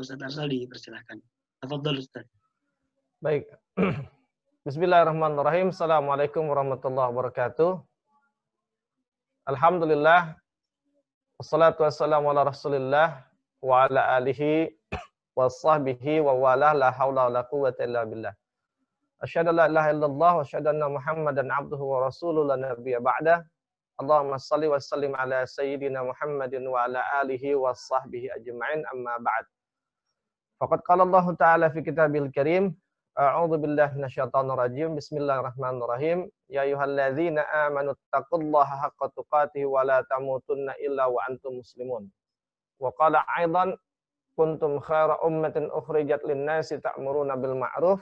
Ustaz Arsal dipersilahkan. Tafadhol Ustaz. Baik. Bismillahirrahmanirrahim. Assalamualaikum warahmatullahi wabarakatuh. Alhamdulillah. Wassalatu wassalamu ala rasulillah wa ala alihi wa sahbihi wa wala la hawla wa la quwwata illa billah. Asyhadu la ilaha illallah wa asyhadu anna Muhammadan abduhu wa rasuluhu la nabiyya ba'da. Allahumma salli wa sallim ala sayyidina Muhammadin wa ala alihi wa sahbihi ajma'in amma ba'd. فقد قال الله تعالى في كتاب الكريم أعوذ بالله من الشيطان الرجيم بسم الله الرحمن الرحيم. يا أيها الذين آمنوا اتقوا الله حق تقاته ولا تموتن إلا وأنتم مسلمون. وقال أيضا كنتم خير أمة أخرجت للناس تأمرون بالمعروف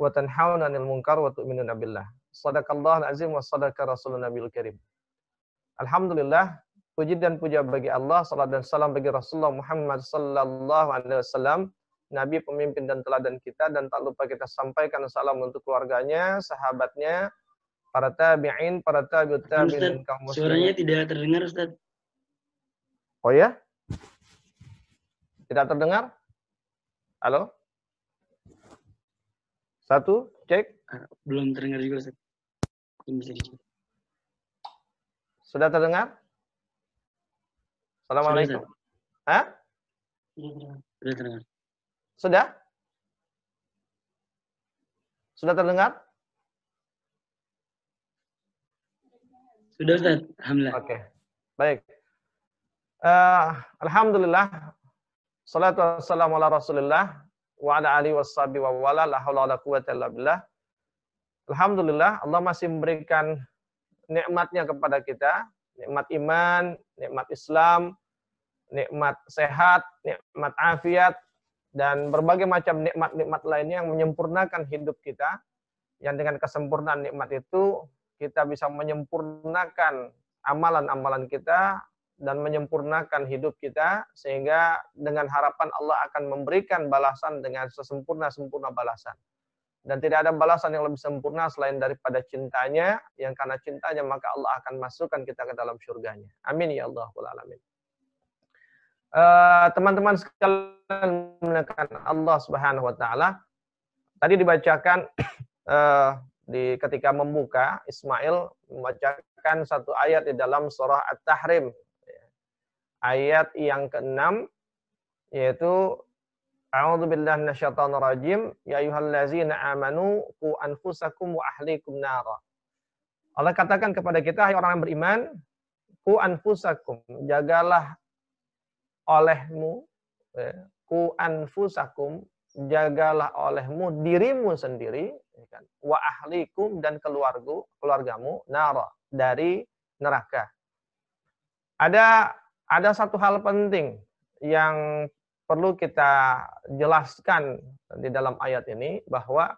وتنحون عن المنكر وتؤمنون بالله. صدق الله العظيم وصدق رسول النبي الكريم. الحمد لله puji dan puja bagi Allah, salat dan salam bagi Rasulullah Muhammad sallallahu alaihi wasallam Nabi pemimpin dan teladan kita dan tak lupa kita sampaikan salam untuk keluarganya, sahabatnya, para tabi'in, para tabi'ut tabi'in kaum muslimin. Suaranya tidak terdengar Ustaz. Oh ya? Tidak terdengar? Halo? Satu, cek. Ah, belum terdengar juga Ustaz. bisa dicek. Sudah terdengar? Assalamualaikum. Sudah, Hah? Sudah terdengar. Sudah? Sudah terdengar? Sudah Ustaz. Alhamdulillah. Oke. Okay. Baik. Uh, Alhamdulillah. Salatu wassalamu ala rasulillah wa ala alihi wassabi wa wala la hawla wa la quwata illa billah. Alhamdulillah Allah masih memberikan nikmatnya kepada kita, nikmat iman, nikmat Islam, nikmat sehat, nikmat afiat, dan berbagai macam nikmat-nikmat lainnya yang menyempurnakan hidup kita. Yang dengan kesempurnaan nikmat itu kita bisa menyempurnakan amalan-amalan kita dan menyempurnakan hidup kita sehingga dengan harapan Allah akan memberikan balasan dengan sesempurna-sempurna balasan. Dan tidak ada balasan yang lebih sempurna selain daripada cintanya, yang karena cintanya maka Allah akan masukkan kita ke dalam surganya. Amin ya Allah. Alamin. Eh, teman-teman uh, sekalian menekan Allah Subhanahu wa taala. Tadi dibacakan uh, di ketika membuka Ismail membacakan satu ayat di dalam surah At-Tahrim. Ayat yang keenam yaitu A'udzu billahi minasyaitonir rajim ya ayyuhallazina amanu qu anfusakum wa ahlikum nara. Allah katakan kepada kita hai orang yang beriman, ku anfusakum, jagalah olehmu ya, ku anfusakum jagalah olehmu dirimu sendiri ya kan, wa ahlikum dan keluarga keluargamu nara dari neraka. Ada ada satu hal penting yang perlu kita jelaskan di dalam ayat ini bahwa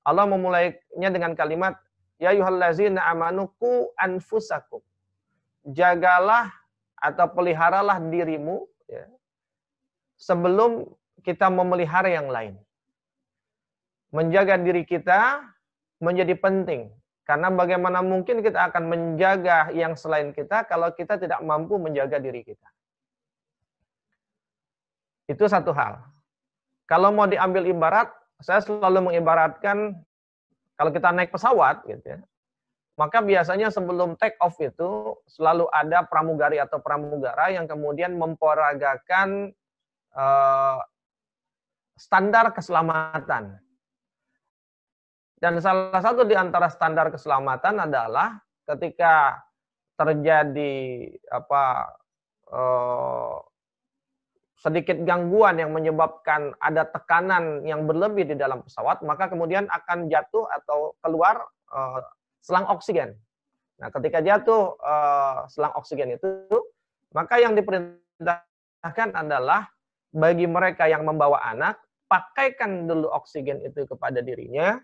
Allah memulainya dengan kalimat ya ayyuhallazina amanu ku anfusakum. Jagalah atau peliharalah dirimu ya, sebelum kita memelihara yang lain. Menjaga diri kita menjadi penting. Karena bagaimana mungkin kita akan menjaga yang selain kita kalau kita tidak mampu menjaga diri kita. Itu satu hal. Kalau mau diambil ibarat, saya selalu mengibaratkan kalau kita naik pesawat gitu ya, maka biasanya sebelum take off itu selalu ada pramugari atau pramugara yang kemudian memperagakan uh, standar keselamatan. Dan salah satu di antara standar keselamatan adalah ketika terjadi apa uh, sedikit gangguan yang menyebabkan ada tekanan yang berlebih di dalam pesawat, maka kemudian akan jatuh atau keluar uh, selang oksigen. Nah, ketika jatuh uh, selang oksigen itu, maka yang diperintahkan adalah bagi mereka yang membawa anak, pakaikan dulu oksigen itu kepada dirinya,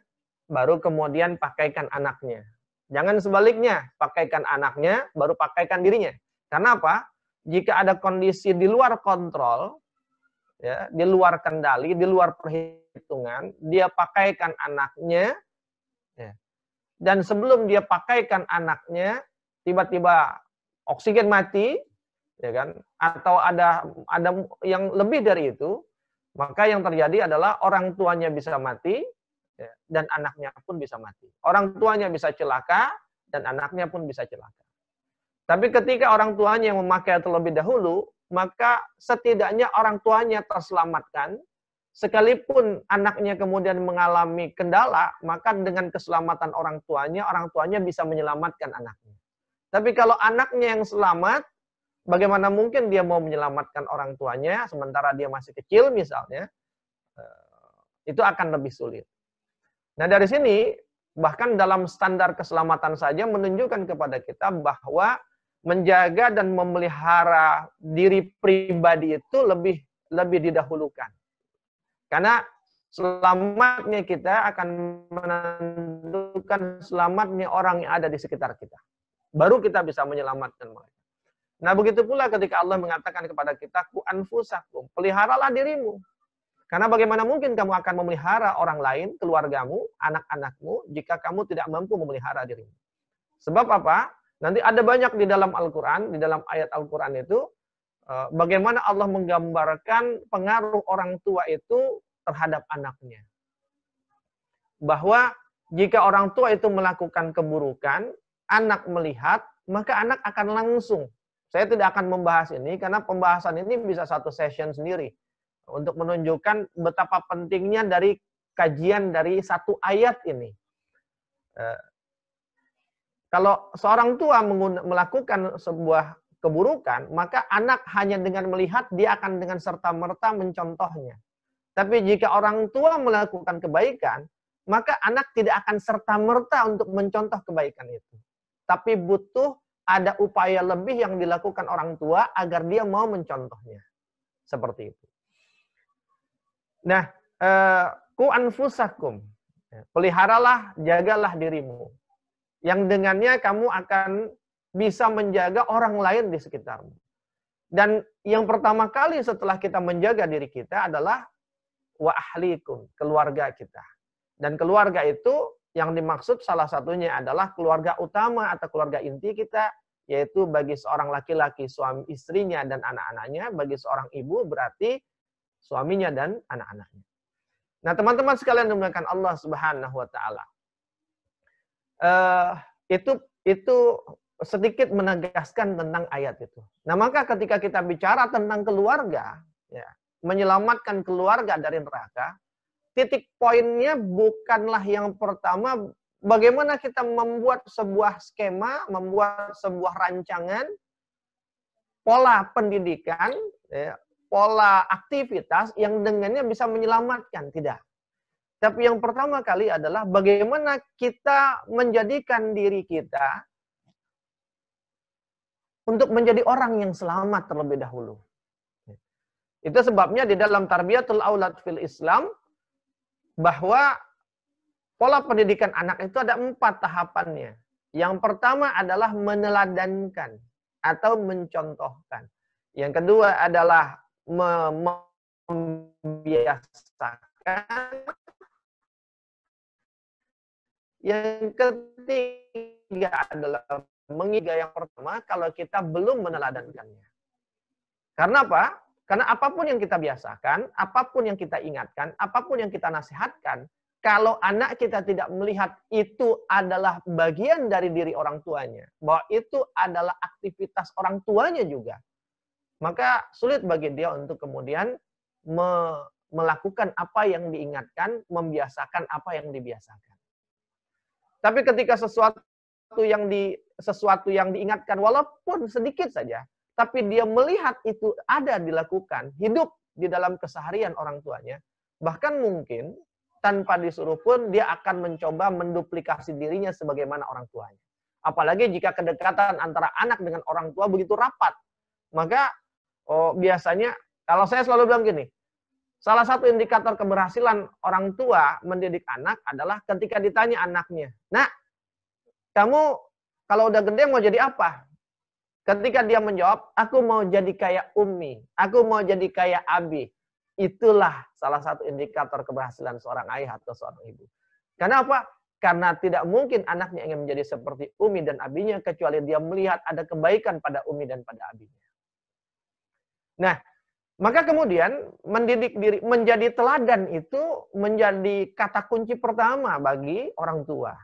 baru kemudian pakaikan anaknya. Jangan sebaliknya, pakaikan anaknya, baru pakaikan dirinya. Karena apa? Jika ada kondisi di luar kontrol, ya, di luar kendali, di luar perhitungan, dia pakaikan anaknya, dan sebelum dia pakaikan anaknya tiba-tiba oksigen mati ya kan atau ada ada yang lebih dari itu Maka yang terjadi adalah orang tuanya bisa mati ya, dan anaknya pun bisa mati. Orang tuanya bisa celaka dan anaknya pun bisa celaka. Tapi ketika orang tuanya yang memakai terlebih dahulu, maka setidaknya orang tuanya terselamatkan. Sekalipun anaknya kemudian mengalami kendala, maka dengan keselamatan orang tuanya, orang tuanya bisa menyelamatkan anaknya. Tapi kalau anaknya yang selamat, bagaimana mungkin dia mau menyelamatkan orang tuanya sementara dia masih kecil misalnya? Eh, itu akan lebih sulit. Nah dari sini, bahkan dalam standar keselamatan saja menunjukkan kepada kita bahwa menjaga dan memelihara diri pribadi itu lebih lebih didahulukan. Karena selamatnya kita akan menentukan selamatnya orang yang ada di sekitar kita. Baru kita bisa menyelamatkan mereka. Nah, begitu pula ketika Allah mengatakan kepada kita, ku anfusakum, peliharalah dirimu. Karena bagaimana mungkin kamu akan memelihara orang lain, keluargamu, anak-anakmu, jika kamu tidak mampu memelihara dirimu. Sebab apa? Nanti ada banyak di dalam Al-Quran, di dalam ayat Al-Quran itu, eh, bagaimana Allah menggambarkan pengaruh orang tua itu terhadap anaknya. Bahwa jika orang tua itu melakukan keburukan, anak melihat, maka anak akan langsung. Saya tidak akan membahas ini karena pembahasan ini bisa satu session sendiri untuk menunjukkan betapa pentingnya dari kajian dari satu ayat ini. Kalau seorang tua melakukan sebuah keburukan, maka anak hanya dengan melihat dia akan dengan serta-merta mencontohnya. Tapi jika orang tua melakukan kebaikan, maka anak tidak akan serta-merta untuk mencontoh kebaikan itu. Tapi butuh ada upaya lebih yang dilakukan orang tua agar dia mau mencontohnya. Seperti itu. Nah, eh, ku anfusakum. Peliharalah, jagalah dirimu yang dengannya kamu akan bisa menjaga orang lain di sekitarmu. Dan yang pertama kali setelah kita menjaga diri kita adalah wa ahlikum, keluarga kita. Dan keluarga itu yang dimaksud salah satunya adalah keluarga utama atau keluarga inti kita, yaitu bagi seorang laki-laki suami istrinya dan anak-anaknya, bagi seorang ibu berarti suaminya dan anak-anaknya. Nah, teman-teman sekalian dimuliakan Allah Subhanahu wa taala uh, itu itu sedikit menegaskan tentang ayat itu. Nah, maka ketika kita bicara tentang keluarga, ya, menyelamatkan keluarga dari neraka, titik poinnya bukanlah yang pertama bagaimana kita membuat sebuah skema, membuat sebuah rancangan, pola pendidikan, ya, pola aktivitas yang dengannya bisa menyelamatkan. Tidak. Tapi yang pertama kali adalah bagaimana kita menjadikan diri kita untuk menjadi orang yang selamat terlebih dahulu. Itu sebabnya di dalam tarbiyatul aulad fil Islam bahwa pola pendidikan anak itu ada empat tahapannya. Yang pertama adalah meneladankan atau mencontohkan. Yang kedua adalah membiasakan yang ketiga adalah mengiga yang pertama kalau kita belum meneladankannya. Karena apa? Karena apa pun yang kita biasakan, apa pun yang kita ingatkan, apa pun yang kita nasihatkan, kalau anak kita tidak melihat itu adalah bagian dari diri orang tuanya, bahwa itu adalah aktivitas orang tuanya juga, maka sulit bagi dia untuk kemudian me melakukan apa yang diingatkan, membiasakan apa yang dibiasakan. Tapi ketika sesuatu yang di sesuatu yang diingatkan walaupun sedikit saja, tapi dia melihat itu ada dilakukan, hidup di dalam keseharian orang tuanya, bahkan mungkin tanpa disuruh pun dia akan mencoba menduplikasi dirinya sebagaimana orang tuanya. Apalagi jika kedekatan antara anak dengan orang tua begitu rapat, maka oh, biasanya kalau saya selalu bilang gini, Salah satu indikator keberhasilan orang tua mendidik anak adalah ketika ditanya anaknya, "Nak, kamu kalau udah gede mau jadi apa?" Ketika dia menjawab, "Aku mau jadi kayak Umi, aku mau jadi kayak Abi." Itulah salah satu indikator keberhasilan seorang ayah atau seorang ibu. Karena apa? Karena tidak mungkin anaknya ingin menjadi seperti Umi dan Abinya kecuali dia melihat ada kebaikan pada Umi dan pada Abinya. Nah, Maka kemudian mendidik diri menjadi teladan itu menjadi kata kunci pertama bagi orang tua.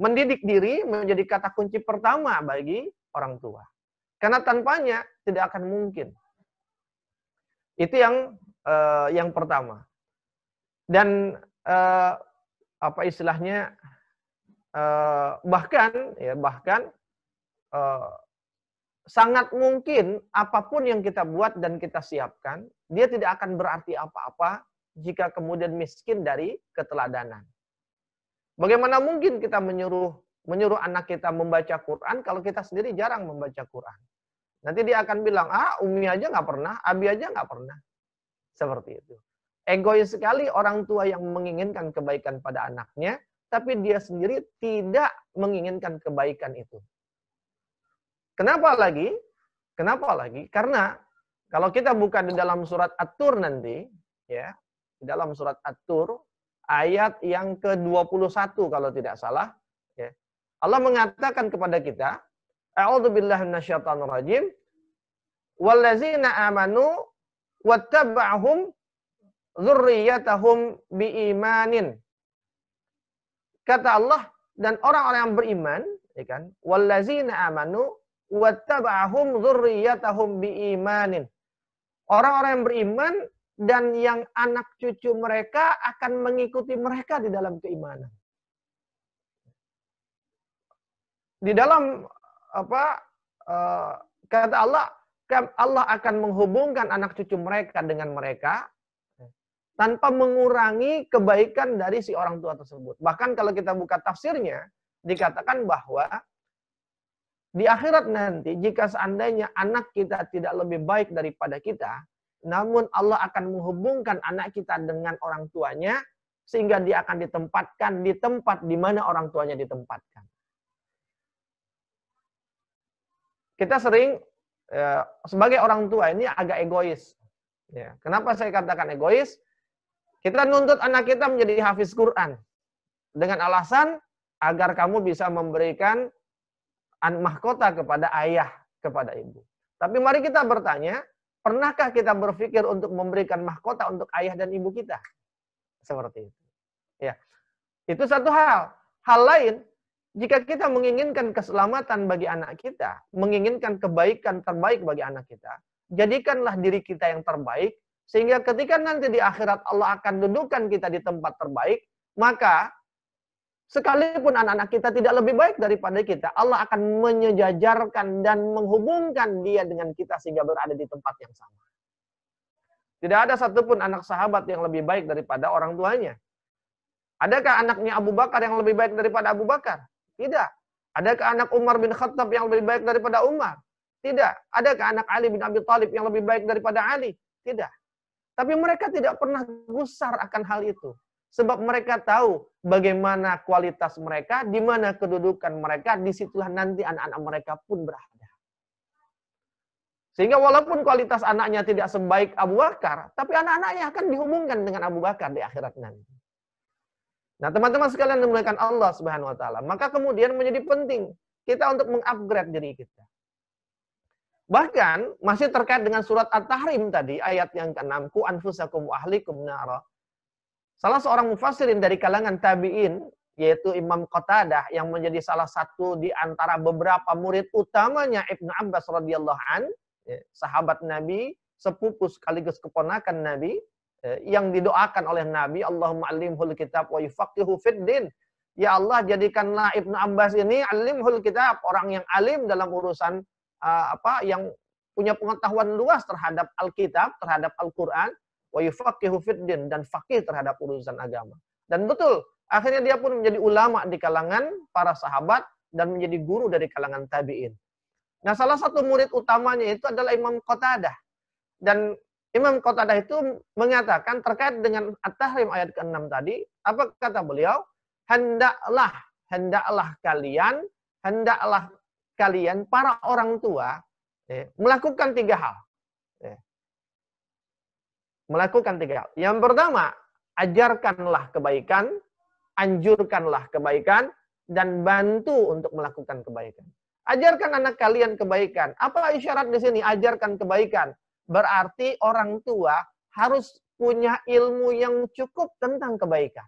Mendidik diri menjadi kata kunci pertama bagi orang tua. Karena tanpanya tidak akan mungkin. Itu yang uh, yang pertama. Dan uh, apa istilahnya uh, bahkan ya bahkan uh, sangat mungkin apa pun yang kita buat dan kita siapkan, dia tidak akan berarti apa-apa jika kemudian miskin dari keteladanan. Bagaimana mungkin kita menyuruh menyuruh anak kita membaca Quran kalau kita sendiri jarang membaca Quran? Nanti dia akan bilang, ah Umi aja nggak pernah, Abi aja nggak pernah. Seperti itu. Egois sekali orang tua yang menginginkan kebaikan pada anaknya, tapi dia sendiri tidak menginginkan kebaikan itu. Kenapa lagi? Kenapa lagi? Karena kalau kita buka di dalam surat At-Tur nanti, ya, di dalam surat At-Tur ayat yang ke-21 kalau tidak salah, ya. Allah mengatakan kepada kita, A'udzubillahi minasyaitonir rajim. Wallazina amanu wattaba'hum dzurriyyatahum biimanin. Kata Allah dan orang-orang yang beriman, ya kan? Wallazina amanu wattaba'ahum dzurriyyatahum biimanin. Orang-orang yang beriman dan yang anak cucu mereka akan mengikuti mereka di dalam keimanan. Di dalam apa uh, kata Allah Allah akan menghubungkan anak cucu mereka dengan mereka tanpa mengurangi kebaikan dari si orang tua tersebut. Bahkan kalau kita buka tafsirnya dikatakan bahwa di akhirat nanti, jika seandainya anak kita tidak lebih baik daripada kita, namun Allah akan menghubungkan anak kita dengan orang tuanya, sehingga dia akan ditempatkan di tempat di mana orang tuanya ditempatkan. Kita sering ya, sebagai orang tua ini agak egois. Ya, kenapa saya katakan egois? Kita nuntut anak kita menjadi hafiz Quran dengan alasan agar kamu bisa memberikan mahkota kepada ayah, kepada ibu. Tapi mari kita bertanya, pernahkah kita berpikir untuk memberikan mahkota untuk ayah dan ibu kita? Seperti itu. Ya. Itu satu hal. Hal lain, jika kita menginginkan keselamatan bagi anak kita, menginginkan kebaikan terbaik bagi anak kita, jadikanlah diri kita yang terbaik, sehingga ketika nanti di akhirat Allah akan dudukkan kita di tempat terbaik, maka Sekalipun anak-anak kita tidak lebih baik daripada kita, Allah akan menyejajarkan dan menghubungkan dia dengan kita sehingga berada di tempat yang sama. Tidak ada satupun anak sahabat yang lebih baik daripada orang tuanya. Adakah anaknya Abu Bakar yang lebih baik daripada Abu Bakar? Tidak. Adakah anak Umar bin Khattab yang lebih baik daripada Umar? Tidak. Adakah anak Ali bin Abi Thalib yang lebih baik daripada Ali? Tidak. Tapi mereka tidak pernah gusar akan hal itu. Sebab mereka tahu bagaimana kualitas mereka, di mana kedudukan mereka, di situlah nanti anak-anak mereka pun berada. Sehingga walaupun kualitas anaknya tidak sebaik Abu Bakar, tapi anak-anaknya akan dihubungkan dengan Abu Bakar di akhirat nanti. Nah, teman-teman sekalian dimuliakan Allah Subhanahu wa taala, maka kemudian menjadi penting kita untuk mengupgrade diri kita. Bahkan masih terkait dengan surat At-Tahrim tadi ayat yang ke-6, ku anfusakum wa ahlikum nara. Salah seorang mufassirin dari kalangan tabi'in, yaitu Imam Qatadah yang menjadi salah satu di antara beberapa murid utamanya Ibnu Abbas radhiyallahu an, ya, sahabat Nabi, sepupu sekaligus keponakan Nabi, ya, yang didoakan oleh Nabi, Allahumma alimhul kitab wa yufaqihu fid din. Ya Allah, jadikanlah Ibnu Abbas ini alimhul kitab, orang yang alim dalam urusan uh, apa yang punya pengetahuan luas terhadap Alkitab, terhadap Al-Quran, wa yufaqihu fiddin dan fakih terhadap urusan agama. Dan betul, akhirnya dia pun menjadi ulama di kalangan para sahabat dan menjadi guru dari kalangan tabi'in. Nah, salah satu murid utamanya itu adalah Imam Qatadah. Dan Imam Qatadah itu mengatakan terkait dengan At-Tahrim ayat ke-6 tadi, apa kata beliau? Hendaklah, hendaklah kalian, hendaklah kalian para orang tua eh, melakukan tiga hal melakukan tiga hal. Yang pertama, ajarkanlah kebaikan, anjurkanlah kebaikan, dan bantu untuk melakukan kebaikan. Ajarkan anak kalian kebaikan. Apa isyarat di sini? Ajarkan kebaikan. berarti orang tua harus punya ilmu yang cukup tentang kebaikan.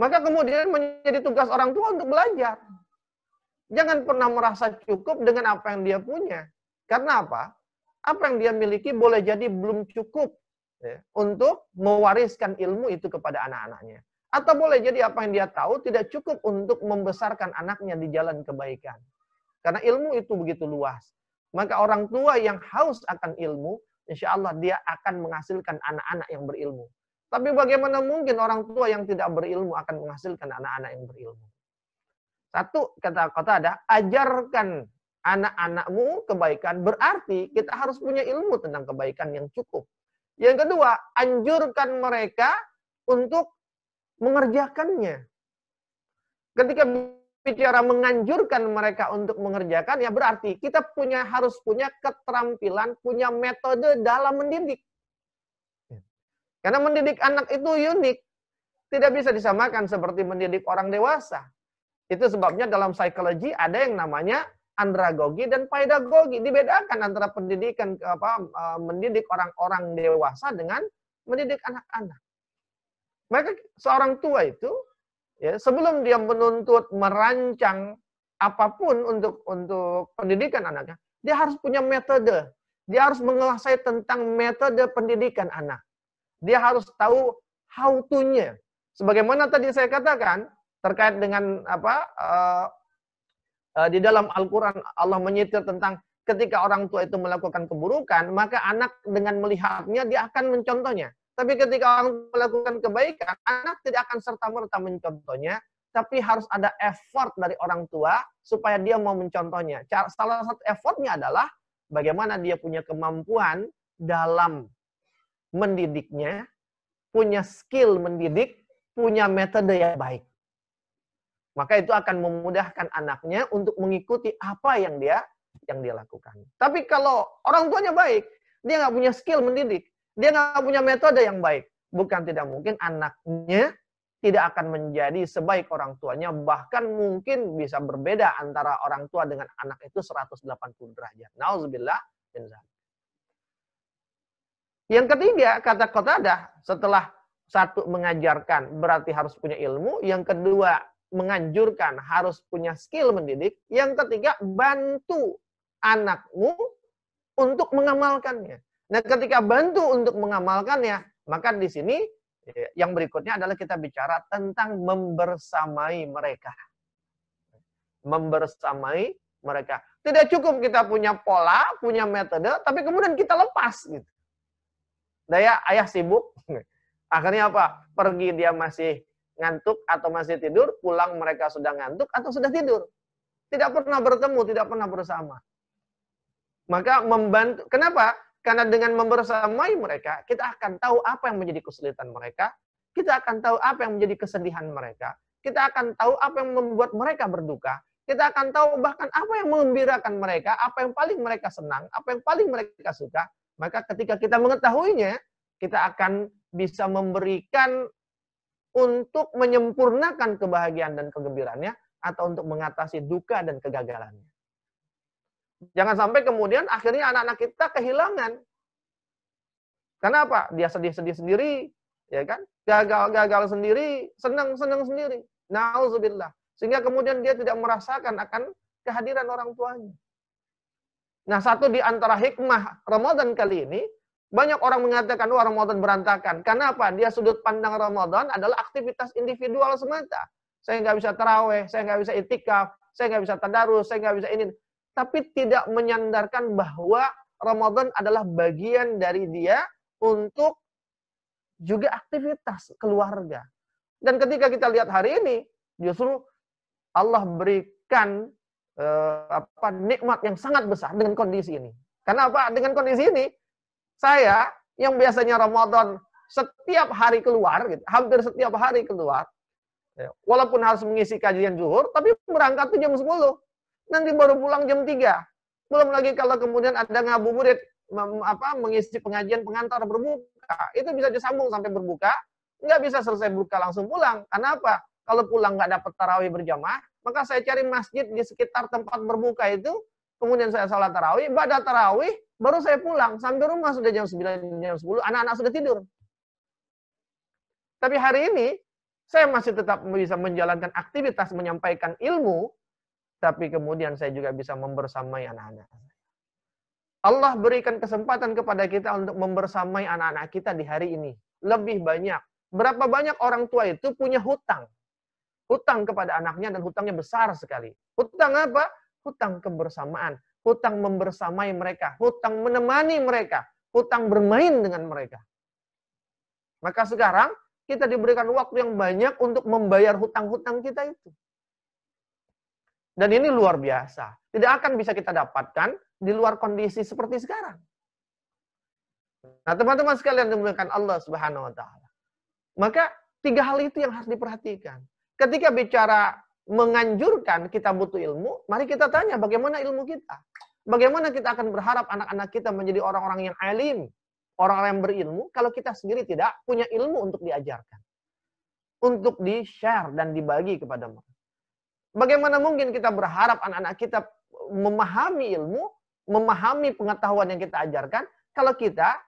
Maka kemudian menjadi tugas orang tua untuk belajar. Jangan pernah merasa cukup dengan apa yang dia punya. Karena apa? Apa yang dia miliki boleh jadi belum cukup ya, untuk mewariskan ilmu itu kepada anak-anaknya. Atau boleh jadi apa yang dia tahu tidak cukup untuk membesarkan anaknya di jalan kebaikan. Karena ilmu itu begitu luas. Maka orang tua yang haus akan ilmu, insya Allah dia akan menghasilkan anak-anak yang berilmu. Tapi bagaimana mungkin orang tua yang tidak berilmu akan menghasilkan anak-anak yang berilmu? Satu kata-kata ada, ajarkan anak-anakmu kebaikan, berarti kita harus punya ilmu tentang kebaikan yang cukup. Yang kedua, anjurkan mereka untuk mengerjakannya. Ketika bicara menganjurkan mereka untuk mengerjakan, ya berarti kita punya harus punya keterampilan, punya metode dalam mendidik. Karena mendidik anak itu unik. Tidak bisa disamakan seperti mendidik orang dewasa. Itu sebabnya dalam psikologi ada yang namanya andragogi dan pedagogi. Dibedakan antara pendidikan apa e, mendidik orang-orang dewasa dengan mendidik anak-anak. Maka seorang tua itu ya sebelum dia menuntut merancang apa pun untuk untuk pendidikan anaknya, dia harus punya metode. Dia harus menguasai tentang metode pendidikan anak. Dia harus tahu how to-nya. Sebagaimana tadi saya katakan terkait dengan apa uh, di dalam Al-Qur'an Allah menyitir tentang ketika orang tua itu melakukan keburukan, maka anak dengan melihatnya dia akan mencontohnya. Tapi ketika orang melakukan kebaikan, anak tidak akan serta-merta mencontohnya, tapi harus ada effort dari orang tua supaya dia mau mencontohnya. Salah satu effortnya adalah bagaimana dia punya kemampuan dalam mendidiknya, punya skill mendidik, punya metode yang baik. Maka itu akan memudahkan anaknya untuk mengikuti apa yang dia yang dia lakukan. Tapi kalau orang tuanya baik, dia nggak punya skill mendidik, dia nggak punya metode yang baik, bukan tidak mungkin anaknya tidak akan menjadi sebaik orang tuanya, bahkan mungkin bisa berbeda antara orang tua dengan anak itu 180 derajat. Nauzubillah yang ketiga, kata ada setelah satu mengajarkan berarti harus punya ilmu, yang kedua menganjurkan harus punya skill mendidik, yang ketiga bantu anakmu untuk mengamalkannya. Nah, ketika bantu untuk mengamalkannya, maka di sini yang berikutnya adalah kita bicara tentang membersamai mereka. Membersamai mereka. Tidak cukup kita punya pola, punya metode, tapi kemudian kita lepas gitu. Daya ayah sibuk. Akhirnya apa? Pergi dia masih ngantuk atau masih tidur, pulang mereka sudah ngantuk atau sudah tidur. Tidak pernah bertemu, tidak pernah bersama. Maka membantu. Kenapa? Karena dengan membersamai mereka, kita akan tahu apa yang menjadi kesulitan mereka, kita akan tahu apa yang menjadi kesedihan mereka, kita akan tahu apa yang membuat mereka berduka, kita akan tahu bahkan apa yang mengembirakan mereka, apa yang paling mereka senang, apa yang paling mereka suka, maka ketika kita mengetahuinya, kita akan bisa memberikan untuk menyempurnakan kebahagiaan dan kegembiraannya atau untuk mengatasi duka dan kegagalannya. Jangan sampai kemudian akhirnya anak-anak kita kehilangan. Kenapa? Dia sedih-sedih sendiri, ya kan? Gagal-gagal sendiri, senang-senang sendiri. Nauzubillah. Sehingga kemudian dia tidak merasakan akan kehadiran orang tuanya. Nah, satu di antara hikmah Ramadan kali ini, banyak orang mengatakan, wah Ramadan berantakan. Kenapa? Dia sudut pandang Ramadan adalah aktivitas individual semata. Saya nggak bisa terawih, saya nggak bisa itikaf, saya nggak bisa tadarus, saya nggak bisa ini. Tapi tidak menyandarkan bahwa Ramadan adalah bagian dari dia untuk juga aktivitas keluarga. Dan ketika kita lihat hari ini, justru Allah berikan eh, apa nikmat yang sangat besar dengan kondisi ini. Karena apa? Dengan kondisi ini saya yang biasanya Ramadan setiap hari keluar, gitu, hampir setiap hari keluar, ya, walaupun harus mengisi kajian zuhur, tapi berangkat tuh jam 10. Nanti baru pulang jam 3. Belum lagi kalau kemudian ada ngabuburit apa mengisi pengajian pengantar berbuka, itu bisa disambung sampai berbuka, nggak bisa selesai buka langsung pulang. Karena apa? Kalau pulang nggak dapat tarawih berjamaah, maka saya cari masjid di sekitar tempat berbuka itu kemudian saya sholat tarawih, ibadah tarawih, baru saya pulang. Sampai rumah sudah jam 9, jam 10, anak-anak sudah tidur. Tapi hari ini, saya masih tetap bisa menjalankan aktivitas menyampaikan ilmu, tapi kemudian saya juga bisa membersamai anak-anak. Allah berikan kesempatan kepada kita untuk membersamai anak-anak kita di hari ini. Lebih banyak. Berapa banyak orang tua itu punya hutang. Hutang kepada anaknya dan hutangnya besar sekali. Hutang apa? Hutang kebersamaan. Hutang membersamai mereka. Hutang menemani mereka. Hutang bermain dengan mereka. Maka sekarang kita diberikan waktu yang banyak untuk membayar hutang-hutang kita itu. Dan ini luar biasa. Tidak akan bisa kita dapatkan di luar kondisi seperti sekarang. Nah, teman-teman sekalian dimuliakan Allah Subhanahu wa taala. Maka tiga hal itu yang harus diperhatikan. Ketika bicara menganjurkan kita butuh ilmu, mari kita tanya bagaimana ilmu kita. Bagaimana kita akan berharap anak-anak kita menjadi orang-orang yang alim, orang-orang yang berilmu, kalau kita sendiri tidak punya ilmu untuk diajarkan. Untuk di-share dan dibagi kepada mereka. Bagaimana mungkin kita berharap anak-anak kita memahami ilmu memahami pengetahuan yang kita ajarkan kalau kita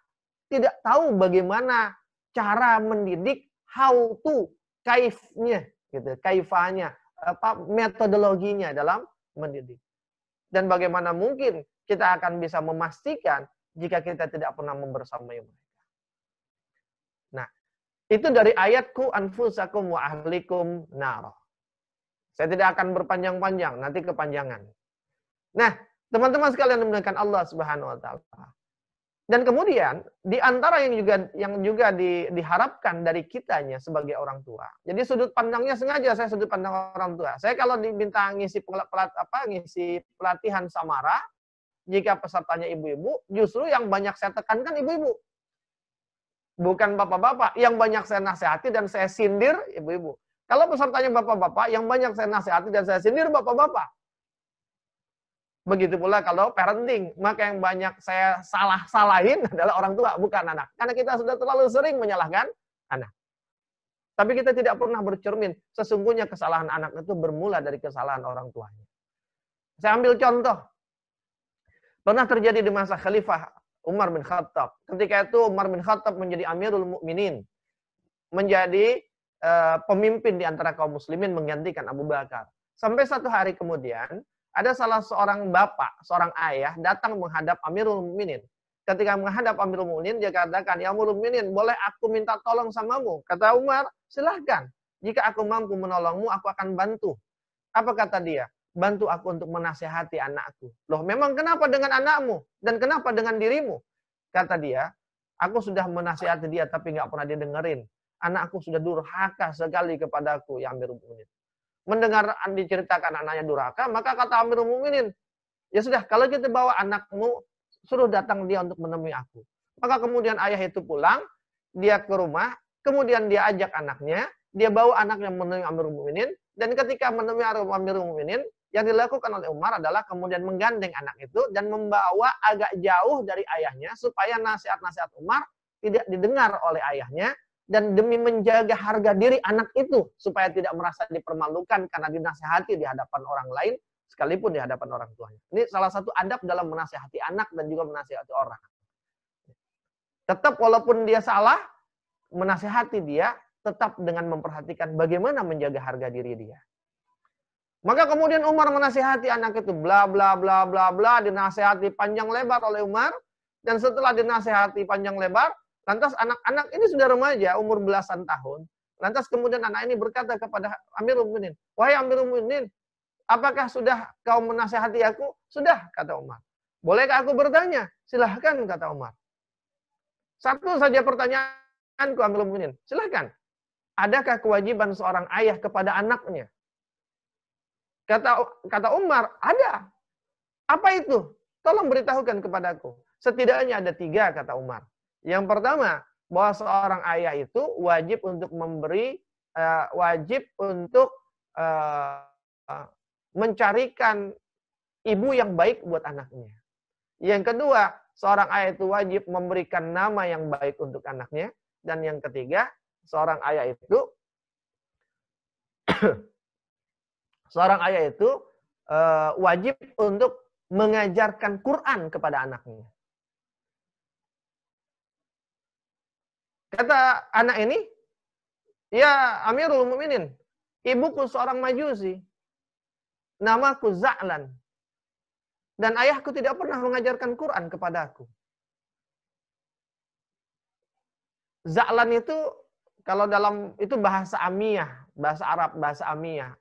tidak tahu bagaimana cara mendidik how to kaifnya gitu kaifanya apa metodologinya dalam mendidik. Dan bagaimana mungkin kita akan bisa memastikan jika kita tidak pernah membersamai mereka. Nah itu dari ayatku anfusakum wa ahlikum nar saya tidak akan berpanjang-panjang nanti kepanjangan. Nah Teman-teman sekalian menggunakan Allah Subhanahu wa taala. Dan kemudian di antara yang juga yang juga di, diharapkan dari kitanya sebagai orang tua. Jadi sudut pandangnya sengaja saya sudut pandang orang tua. Saya kalau diminta ngisi pelat, apa ngisi pelatihan samara, jika pesertanya ibu-ibu, justru yang banyak saya tekankan ibu-ibu. Bukan bapak-bapak, yang banyak saya nasihati dan saya sindir ibu-ibu. Kalau pesertanya bapak-bapak, yang banyak saya nasihati dan saya sindir bapak-bapak. Begitu pula kalau parenting, maka yang banyak saya salah-salahin adalah orang tua, bukan anak. Karena kita sudah terlalu sering menyalahkan anak. Tapi kita tidak pernah bercermin, sesungguhnya kesalahan anak itu bermula dari kesalahan orang tuanya. Saya ambil contoh. Pernah terjadi di masa Khalifah Umar bin Khattab. Ketika itu Umar bin Khattab menjadi Amirul Mukminin, menjadi uh, pemimpin di antara kaum muslimin menggantikan Abu Bakar. Sampai satu hari kemudian, ada salah seorang bapak, seorang ayah datang menghadap Amirul Mukminin. Ketika menghadap Amirul Mukminin dia katakan, "Ya Amirul Mukminin, boleh aku minta tolong samamu?" Kata Umar, "Silahkan. Jika aku mampu menolongmu, aku akan bantu." Apa kata dia? Bantu aku untuk menasehati anakku. Loh, memang kenapa dengan anakmu? Dan kenapa dengan dirimu? Kata dia, aku sudah menasehati dia tapi nggak pernah didengerin. Anakku sudah durhaka sekali kepadaku, ya Amirul Mukminin mendengar diceritakan anaknya durhaka, maka kata Amirul Mukminin, ya sudah, kalau kita bawa anakmu, suruh datang dia untuk menemui aku. Maka kemudian ayah itu pulang, dia ke rumah, kemudian dia ajak anaknya, dia bawa anaknya menemui Amirul Mukminin, dan ketika menemui Amirul Mukminin, yang dilakukan oleh Umar adalah kemudian menggandeng anak itu dan membawa agak jauh dari ayahnya supaya nasihat-nasihat Umar tidak didengar oleh ayahnya dan demi menjaga harga diri anak itu supaya tidak merasa dipermalukan karena dinasehati di hadapan orang lain sekalipun di hadapan orang tuanya. Ini salah satu adab dalam menasehati anak dan juga menasehati orang. Tetap walaupun dia salah, menasehati dia tetap dengan memperhatikan bagaimana menjaga harga diri dia. Maka kemudian Umar menasehati anak itu bla bla bla bla bla dinasehati panjang lebar oleh Umar dan setelah dinasehati panjang lebar Lantas anak-anak ini sudah remaja, umur belasan tahun. Lantas kemudian anak ini berkata kepada Amirul Mukminin, "Wahai Amirul Mukminin, apakah sudah kau menasehati aku?" "Sudah," kata Umar. "Bolehkah aku bertanya?" "Silahkan," kata Umar. Satu saja pertanyaanku Amirul Mukminin. "Silahkan. Adakah kewajiban seorang ayah kepada anaknya?" Kata kata Umar, "Ada." "Apa itu?" "Tolong beritahukan kepadaku." Setidaknya ada tiga, kata Umar. Yang pertama, bahwa seorang ayah itu wajib untuk memberi, uh, wajib untuk uh, mencarikan ibu yang baik buat anaknya. Yang kedua, seorang ayah itu wajib memberikan nama yang baik untuk anaknya. Dan yang ketiga, seorang ayah itu seorang ayah itu uh, wajib untuk mengajarkan Quran kepada anaknya. Kata anak ini, ya Amirul Mukminin, ibuku seorang majusi, namaku Za'lan. Dan ayahku tidak pernah mengajarkan Quran kepadaku. Za'lan itu kalau dalam itu bahasa Amiyah, bahasa Arab, bahasa Amiyah.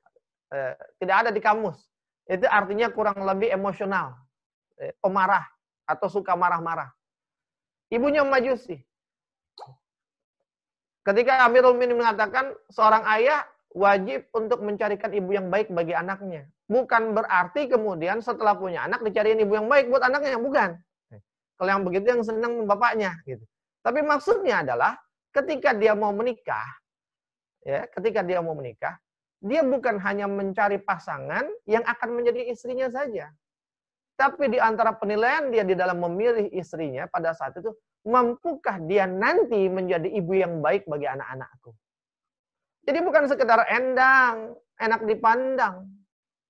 Eh, tidak ada di kamus. Itu artinya kurang lebih emosional, eh, pemarah atau suka marah-marah. Ibunya Majusi. Ketika Amirul Mukminin mengatakan seorang ayah wajib untuk mencarikan ibu yang baik bagi anaknya. Bukan berarti kemudian setelah punya anak dicariin ibu yang baik buat anaknya, bukan. Kalau yang begitu yang senang bapaknya gitu. Tapi maksudnya adalah ketika dia mau menikah, ya, ketika dia mau menikah, dia bukan hanya mencari pasangan yang akan menjadi istrinya saja. Tapi di antara penilaian dia di dalam memilih istrinya pada saat itu, mampukah dia nanti menjadi ibu yang baik bagi anak-anakku? Jadi bukan sekedar endang, enak dipandang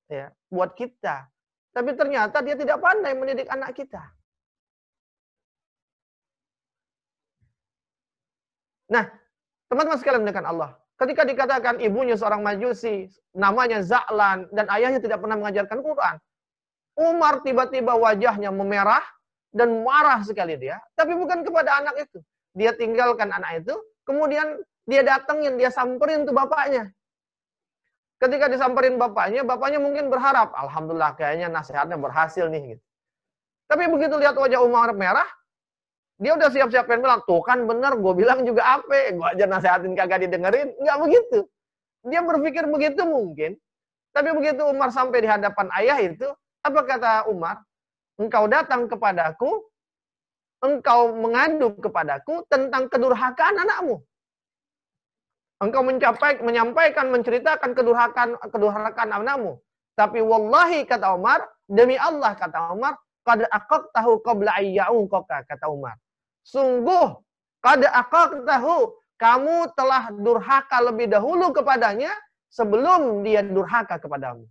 ya buat kita. Tapi ternyata dia tidak pandai mendidik anak kita. Nah, teman-teman sekalian mendekat Allah. Ketika dikatakan ibunya seorang majusi, namanya Za'lan, dan ayahnya tidak pernah mengajarkan Quran. Umar tiba-tiba wajahnya memerah dan marah sekali dia. Tapi bukan kepada anak itu. Dia tinggalkan anak itu, kemudian dia datengin, dia samperin tuh bapaknya. Ketika disamperin bapaknya, bapaknya mungkin berharap, Alhamdulillah kayaknya nasihatnya berhasil nih. Gitu. Tapi begitu lihat wajah Umar merah, dia udah siap-siap pengen bilang, tuh kan bener, gue bilang juga apa, gue aja nasihatin kagak didengerin. Nggak begitu. Dia berpikir begitu mungkin. Tapi begitu Umar sampai di hadapan ayah itu, apa kata Umar? Engkau datang kepadaku, engkau mengadu kepadaku tentang kedurhakaan anakmu. Engkau mencapai, menyampaikan, menceritakan kedurhakaan, kedurhakaan anakmu. Tapi wallahi kata Umar, demi Allah kata Umar, qad aqaqtahu qabla ayya'uqaka kata Umar. Sungguh, kada tahu kamu telah durhaka lebih dahulu kepadanya sebelum dia durhaka kepadamu.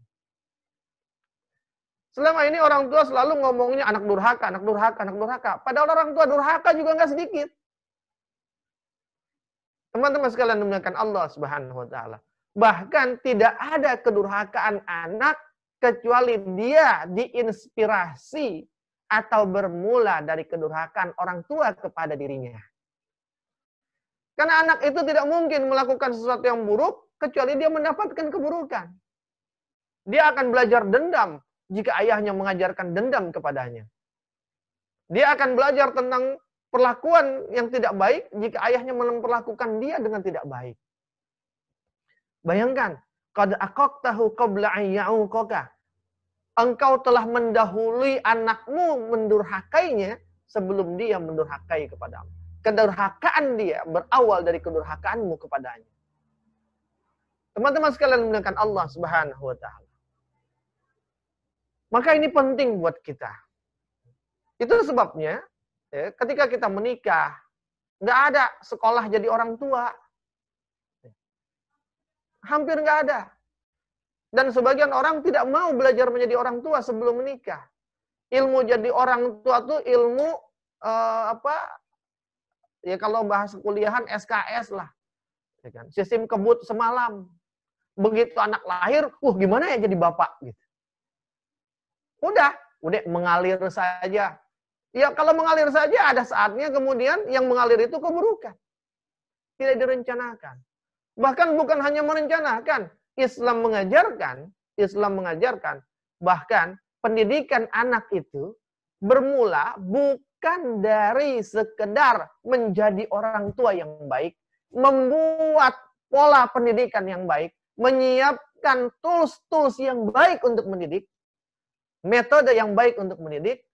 Selama ini orang tua selalu ngomongnya anak durhaka, anak durhaka, anak durhaka. Padahal orang tua durhaka juga nggak sedikit. Teman-teman sekalian dimuliakan Allah Subhanahu wa taala. Bahkan tidak ada kedurhakaan anak kecuali dia diinspirasi atau bermula dari kedurhakaan orang tua kepada dirinya. Karena anak itu tidak mungkin melakukan sesuatu yang buruk kecuali dia mendapatkan keburukan. Dia akan belajar dendam jika ayahnya mengajarkan dendam kepadanya. Dia akan belajar tentang perlakuan yang tidak baik jika ayahnya memperlakukan dia dengan tidak baik. Bayangkan, qad aqaqtahu qabla an ya'uqaka engkau telah mendahului anakmu mendurhakainya sebelum dia mendurhakai kepadamu. Kedurhakaan dia berawal dari kedurhakaanmu kepadanya. Teman-teman sekalian menggunakan Allah Subhanahu wa taala. Maka ini penting buat kita. Itu sebabnya ya, ketika kita menikah, nggak ada sekolah jadi orang tua. Hampir nggak ada. Dan sebagian orang tidak mau belajar menjadi orang tua sebelum menikah. Ilmu jadi orang tua tuh ilmu uh, apa? Ya kalau bahas kuliahan SKS lah. Ya kan? Sistem kebut semalam. Begitu anak lahir, uh gimana ya jadi bapak gitu. Udah, udah mengalir saja. Ya kalau mengalir saja ada saatnya kemudian yang mengalir itu keburukan. Tidak direncanakan. Bahkan bukan hanya merencanakan, Islam mengajarkan, Islam mengajarkan bahkan pendidikan anak itu bermula bukan dari sekedar menjadi orang tua yang baik, membuat pola pendidikan yang baik, menyiapkan tools-tools yang baik untuk mendidik, metode yang baik untuk mendidik,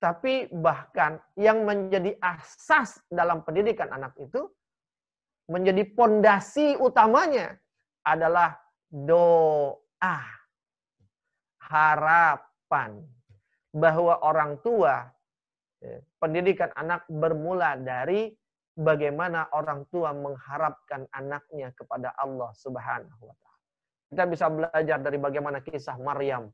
tapi bahkan yang menjadi asas dalam pendidikan anak itu menjadi pondasi utamanya adalah doa. Harapan bahwa orang tua ya, pendidikan anak bermula dari bagaimana orang tua mengharapkan anaknya kepada Allah Subhanahu wa taala. Kita bisa belajar dari bagaimana kisah Maryam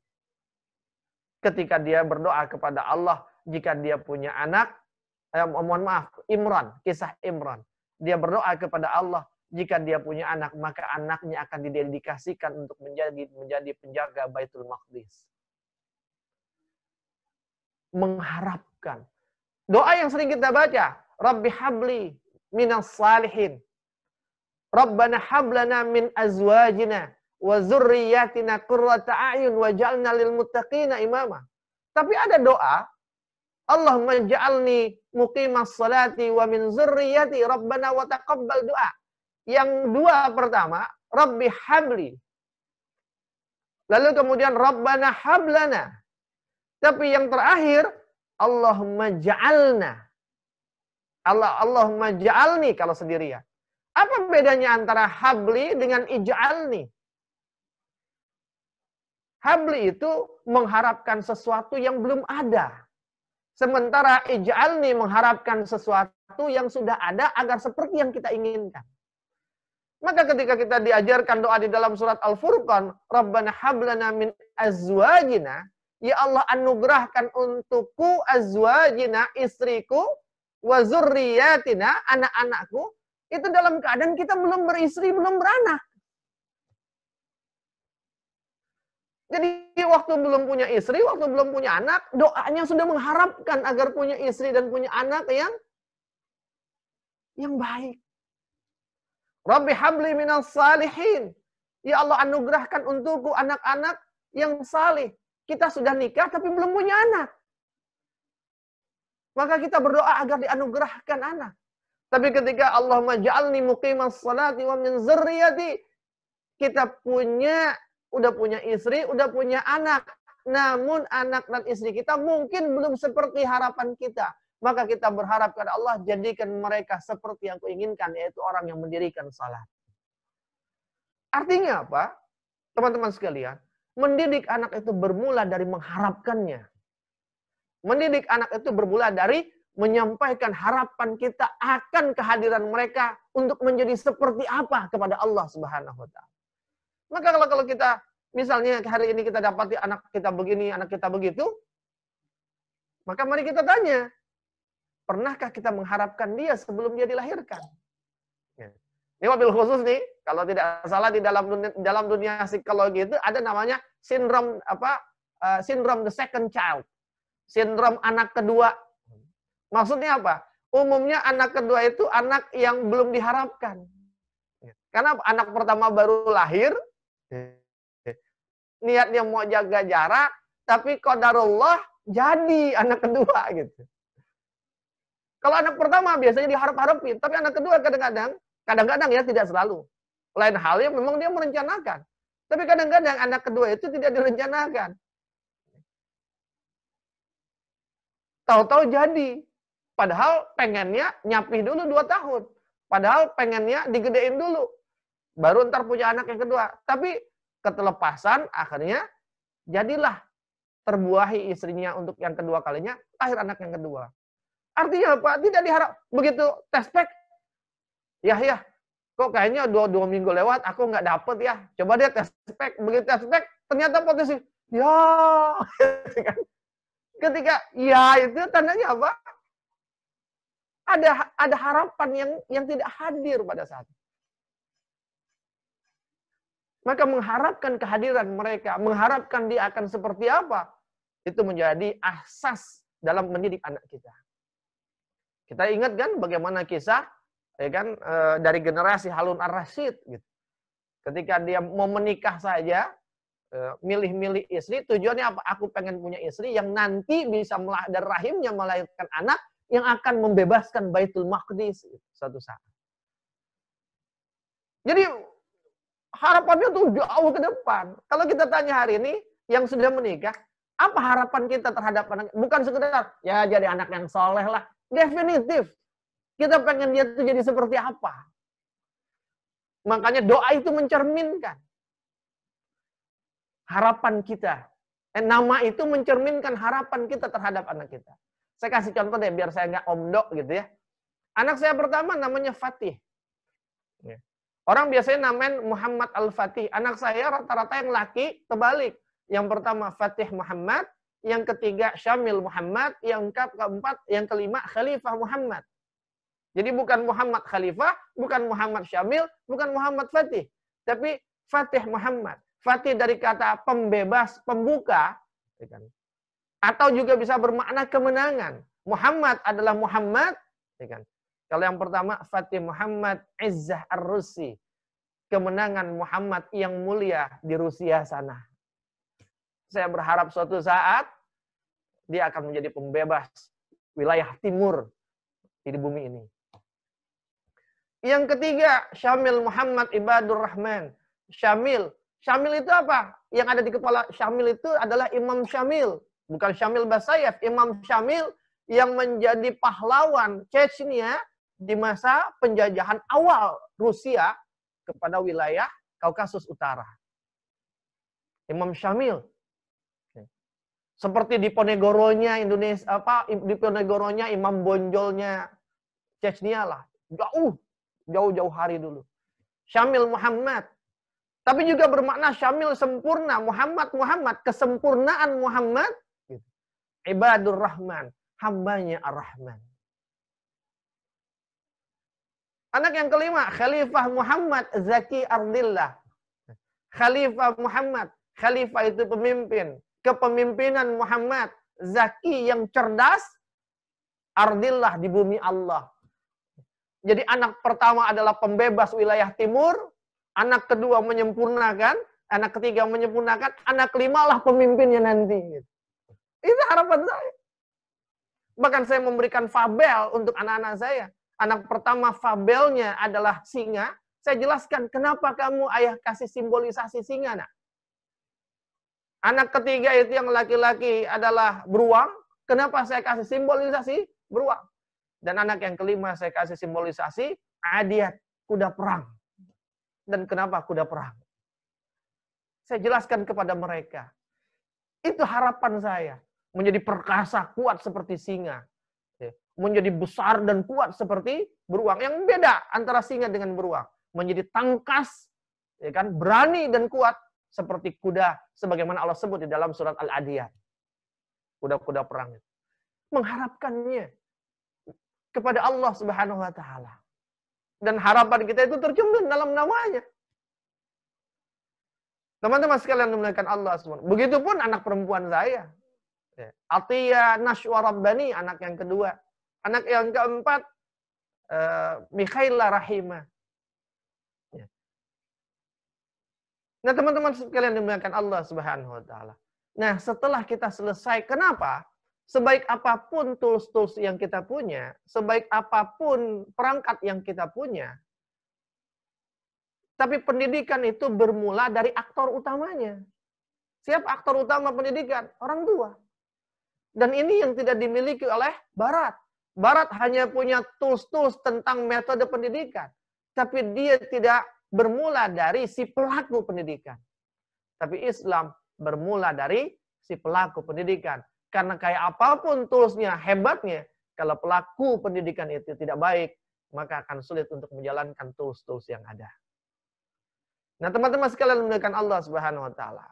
ketika dia berdoa kepada Allah jika dia punya anak, eh, mohon maaf, Imran, kisah Imran. Dia berdoa kepada Allah jika dia punya anak, maka anaknya akan didedikasikan untuk menjadi menjadi penjaga Baitul Maqdis. Mengharapkan. Doa yang sering kita baca, Rabbi habli minas salihin. Rabbana hablana min azwajina wa zurriyatina qurrata a'yun waj'alna lil muttaqina imama. Tapi ada doa Allahumma ja'alni muqimas salati wa min zurriyati rabbana wa taqabbal doa. Yang dua pertama, Rabbi habli. Lalu kemudian Rabbana hablana. Tapi yang terakhir, Allahumma ja'alna. Allah Allahumma ja'alni kalau sendirian. Apa bedanya antara habli dengan ij'alni? Habli itu mengharapkan sesuatu yang belum ada. Sementara ij'alni mengharapkan sesuatu yang sudah ada agar seperti yang kita inginkan. Maka ketika kita diajarkan doa di dalam surat Al-Furqan, Rabbana hablana min azwajina, ya Allah anugerahkan untukku azwajina, istriku, wa zurriyatina, anak-anakku, itu dalam keadaan kita belum beristri, belum beranak. Jadi waktu belum punya istri, waktu belum punya anak, doanya sudah mengharapkan agar punya istri dan punya anak yang yang baik. Rabbi habli minas salihin. Ya Allah anugerahkan untukku anak-anak yang salih. Kita sudah nikah tapi belum punya anak. Maka kita berdoa agar dianugerahkan anak. Tapi ketika Allah maj'alni muqimas salati wa min zurriyati, kita punya udah punya istri, udah punya anak. Namun anak dan istri kita mungkin belum seperti harapan kita. Maka kita berharap kepada Allah jadikan mereka seperti yang kuinginkan, yaitu orang yang mendirikan salat. Artinya apa? Teman-teman sekalian, mendidik anak itu bermula dari mengharapkannya. Mendidik anak itu bermula dari menyampaikan harapan kita akan kehadiran mereka untuk menjadi seperti apa kepada Allah Subhanahu wa taala. Maka kalau kalau kita misalnya hari ini kita dapati anak kita begini, anak kita begitu, maka mari kita tanya, pernahkah kita mengharapkan dia sebelum dia dilahirkan? Ya. Ini mobil khusus nih, kalau tidak salah di dalam dunia, dalam dunia psikologi itu ada namanya sindrom apa? Uh, sindrom the second child. Sindrom anak kedua. Maksudnya apa? Umumnya anak kedua itu anak yang belum diharapkan. Ya. Karena anak pertama baru lahir, niatnya mau jaga jarak, tapi kodarullah jadi anak kedua gitu. Kalau anak pertama biasanya diharap-harapin, tapi anak kedua kadang-kadang, kadang-kadang ya tidak selalu. Lain halnya memang dia merencanakan. Tapi kadang-kadang anak kedua itu tidak direncanakan. Tahu-tahu jadi. Padahal pengennya nyapih dulu dua tahun. Padahal pengennya digedein dulu. Baru ntar punya anak yang kedua. Tapi ketelepasan akhirnya jadilah terbuahi istrinya untuk yang kedua kalinya, lahir anak yang kedua. Artinya apa? Tidak diharap begitu tes pack. Ya ya, kok kayaknya dua, dua minggu lewat aku nggak dapet ya. Coba dia tes pack. Begitu tes pack, ternyata potensi. Ya, kan? ketika ya itu tandanya apa? Ada ada harapan yang yang tidak hadir pada saat itu. Maka mengharapkan kehadiran mereka, mengharapkan dia akan seperti apa, itu menjadi asas dalam mendidik anak kita. Kita ingat kan bagaimana kisah ya kan e, dari generasi Harun ar-Rasyid gitu. Ketika dia mau menikah saja, e, milih-milih istri, tujuannya apa? Aku pengen punya istri yang nanti bisa dari rahimnya melahirkan anak yang akan membebaskan Baitul Maqdis suatu saat. Jadi harapannya tuh jauh ke depan. Kalau kita tanya hari ini, yang sudah menikah, apa harapan kita terhadap anak? Bukan sekedar, ya jadi anak yang soleh lah. Definitif. Kita pengen dia tuh jadi seperti apa. Makanya doa itu mencerminkan harapan kita. Eh, nama itu mencerminkan harapan kita terhadap anak kita. Saya kasih contoh deh, biar saya nggak omdok gitu ya. Anak saya pertama namanya Fatih. Orang biasanya namain Muhammad Al-Fatih. Anak saya rata-rata yang laki terbalik. Yang pertama Fatih Muhammad, yang ketiga Syamil Muhammad, yang keempat, yang kelima Khalifah Muhammad. Jadi bukan Muhammad Khalifah, bukan Muhammad Syamil, bukan Muhammad Fatih, tapi Fatih Muhammad. Fatih dari kata pembebas, pembuka, kan? atau juga bisa bermakna kemenangan. Muhammad adalah Muhammad, kan? Kalau yang pertama Fatih Muhammad Izzah Ar-Rusi, kemenangan Muhammad yang mulia di Rusia sana. Saya berharap suatu saat dia akan menjadi pembebas wilayah timur di bumi ini. Yang ketiga, Syamil Muhammad Ibadur Rahman. Syamil. Syamil itu apa? Yang ada di kepala Syamil itu adalah Imam Syamil. Bukan Syamil Basayev. Imam Syamil yang menjadi pahlawan Chechnya di masa penjajahan awal Rusia kepada wilayah Kaukasus Utara. Imam Syamil. Seperti di Ponegoronya Indonesia apa di Ponegoronya Imam Bonjolnya Chechnya lah. Jauh jauh-jauh hari dulu. Syamil Muhammad. Tapi juga bermakna Syamil sempurna. Muhammad Muhammad. Kesempurnaan Muhammad. Ibadur Rahman. Hambanya Ar-Rahman. Anak yang kelima, Khalifah Muhammad Zaki Ardillah. Khalifah Muhammad. Khalifah itu pemimpin. Kepemimpinan Muhammad. Zaki yang cerdas. Ardillah di bumi Allah. Jadi anak pertama adalah pembebas wilayah timur, anak kedua menyempurnakan, anak ketiga menyempurnakan, anak kelima lah pemimpinnya nanti. Itu harapan saya. Bahkan saya memberikan fabel untuk anak-anak saya. Anak pertama fabelnya adalah singa. Saya jelaskan kenapa kamu ayah kasih simbolisasi singa, nak. Anak ketiga itu yang laki-laki adalah beruang. Kenapa saya kasih simbolisasi beruang? Dan anak yang kelima saya kasih simbolisasi adiat, kuda perang. Dan kenapa kuda perang? Saya jelaskan kepada mereka. Itu harapan saya. Menjadi perkasa, kuat seperti singa. Menjadi besar dan kuat seperti beruang. Yang beda antara singa dengan beruang. Menjadi tangkas, ya kan, berani dan kuat seperti kuda. Sebagaimana Allah sebut di dalam surat Al-Adiyat. Kuda-kuda perang. Mengharapkannya kepada Allah Subhanahu wa taala. Dan harapan kita itu tercermin dalam namanya. Teman-teman sekalian memuliakan Allah SWT. Begitupun anak perempuan saya. Ya. Atiyah Nashwa Rabbani, anak yang kedua. Anak yang keempat, uh, Mikhaila Rahimah. Ya. Nah teman-teman sekalian dimuliakan Allah Subhanahu Wa Taala. Nah setelah kita selesai, kenapa? sebaik apa pun tools-tools yang kita punya, sebaik apa pun perangkat yang kita punya, tapi pendidikan itu bermula dari aktor utamanya. Siapa aktor utama pendidikan? Orang tua. Dan ini yang tidak dimiliki oleh Barat. Barat hanya punya tools-tools tentang metode pendidikan. Tapi dia tidak bermula dari si pelaku pendidikan. Tapi Islam bermula dari si pelaku pendidikan. Karena kayak apa pun toolsnya, hebatnya, kalau pelaku pendidikan itu tidak baik, maka akan sulit untuk menjalankan tools-tools yang ada. Nah, teman-teman sekalian menekan Allah Subhanahu wa taala.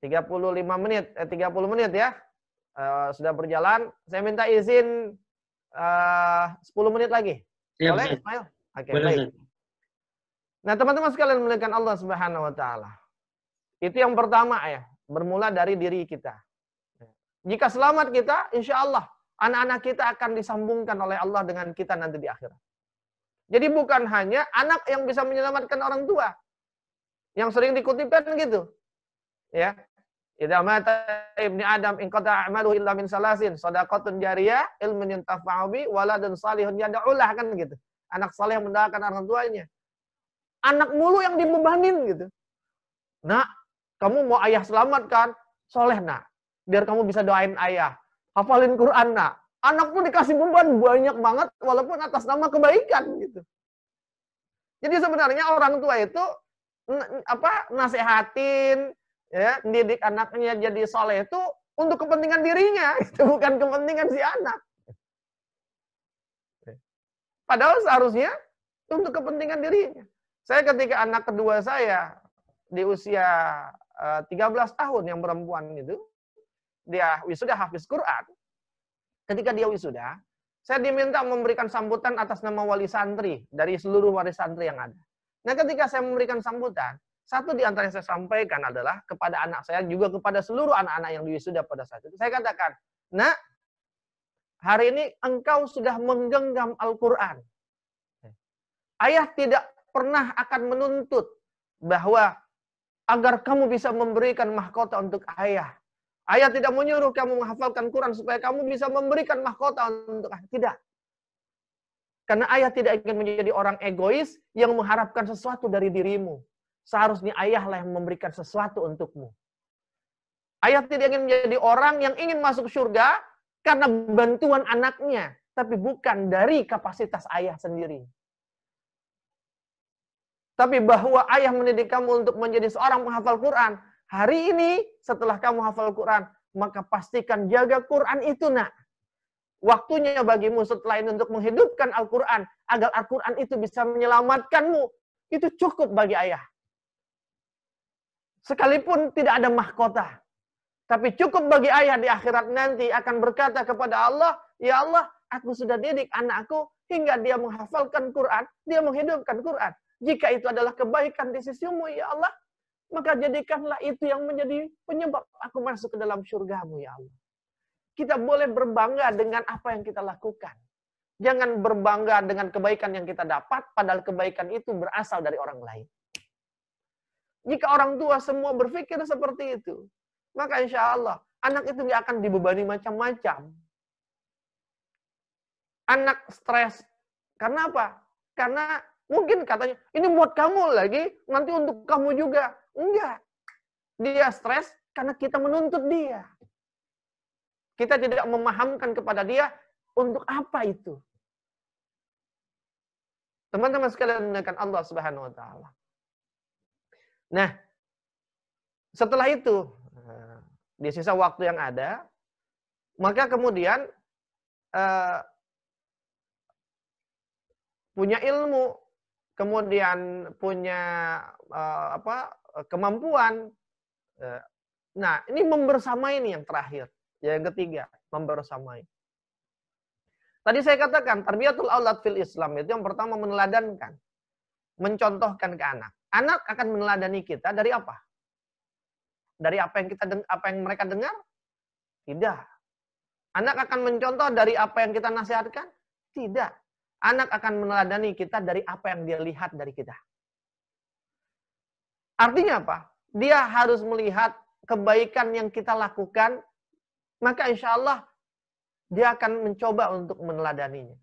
35 menit, eh, 30 menit ya. Uh, sudah berjalan. Saya minta izin uh, 10 menit lagi. Ya, Boleh, Ismail? Oke, okay, baik. Nah, teman-teman sekalian menekan Allah Subhanahu wa taala. Itu yang pertama ya, bermula dari diri kita. Jika selamat kita, insya Allah anak-anak kita akan disambungkan oleh Allah dengan kita nanti di akhirat. Jadi bukan hanya anak yang bisa menyelamatkan orang tua. Yang sering dikutipkan gitu. Ya. Idza mata ibni Adam in qata a'maluhu illa min salasin, shadaqatun jariyah, ilmun yuntafa'u bi, waladun salihun yad'ulah kan gitu. Anak saleh yang mendoakan orang tuanya. Anak mulu yang dibebanin gitu. Nak, kamu mau ayah selamatkan? Soleh nak biar kamu bisa doain ayah. Hafalin Quran nak. Anak pun dikasih beban banyak banget walaupun atas nama kebaikan gitu. Jadi sebenarnya orang tua itu apa nasehatin ya didik anaknya jadi soleh itu untuk kepentingan dirinya itu bukan kepentingan si anak. Padahal seharusnya untuk kepentingan dirinya. Saya ketika anak kedua saya di usia 13 eh, tahun yang perempuan itu dia wisuda hafiz Quran, ketika dia wisuda, saya diminta memberikan sambutan atas nama wali santri dari seluruh wali santri yang ada. Nah, ketika saya memberikan sambutan, satu di antara yang saya sampaikan adalah kepada anak saya, juga kepada seluruh anak-anak yang wisuda pada saat itu. Saya katakan, nak, hari ini engkau sudah menggenggam Al-Quran. Ayah tidak pernah akan menuntut bahwa agar kamu bisa memberikan mahkota untuk ayah. Ayah tidak menyuruh kamu menghafalkan Quran supaya kamu bisa memberikan mahkota untuk ayah. Tidak. Karena ayah tidak ingin menjadi orang egois yang mengharapkan sesuatu dari dirimu. Seharusnya ayahlah yang memberikan sesuatu untukmu. Ayah tidak ingin menjadi orang yang ingin masuk surga karena bantuan anaknya. Tapi bukan dari kapasitas ayah sendiri. Tapi bahwa ayah mendidik kamu untuk menjadi seorang penghafal Quran. Hari ini setelah kamu hafal Quran, maka pastikan jaga Quran itu nak. Waktunya bagimu setelah ini untuk menghidupkan Al-Quran. Agar Al-Quran itu bisa menyelamatkanmu. Itu cukup bagi ayah. Sekalipun tidak ada mahkota. Tapi cukup bagi ayah di akhirat nanti akan berkata kepada Allah, Ya Allah, aku sudah didik anakku hingga dia menghafalkan Quran, dia menghidupkan Quran. Jika itu adalah kebaikan di sisimu, ya Allah, maka jadikanlah itu yang menjadi penyebab aku masuk ke dalam surgamu, ya Allah. Kita boleh berbangga dengan apa yang kita lakukan. Jangan berbangga dengan kebaikan yang kita dapat, padahal kebaikan itu berasal dari orang lain. Jika orang tua semua berpikir seperti itu, maka insya Allah anak itu nggak akan dibebani macam-macam. Anak stres. Karena apa? Karena Mungkin katanya, ini buat kamu lagi, nanti untuk kamu juga. Enggak. Dia stres karena kita menuntut dia. Kita tidak memahamkan kepada dia untuk apa itu. Teman-teman sekalian menggunakan Allah Subhanahu wa taala. Nah, setelah itu eh, di sisa waktu yang ada, maka kemudian uh, punya ilmu kemudian punya uh, apa kemampuan. Uh, nah, ini membersamai ini yang terakhir. Yang ketiga, membersamai. Tadi saya katakan, tarbiyatul aulad fil Islam itu yang pertama meneladankan. Mencontohkan ke anak. Anak akan meneladani kita dari apa? Dari apa yang kita apa yang mereka dengar? Tidak. Anak akan mencontoh dari apa yang kita nasihatkan? Tidak. Anak akan meneladani kita dari apa yang dia lihat dari kita. Artinya apa? Dia harus melihat kebaikan yang kita lakukan, maka insya Allah dia akan mencoba untuk meneladaninya.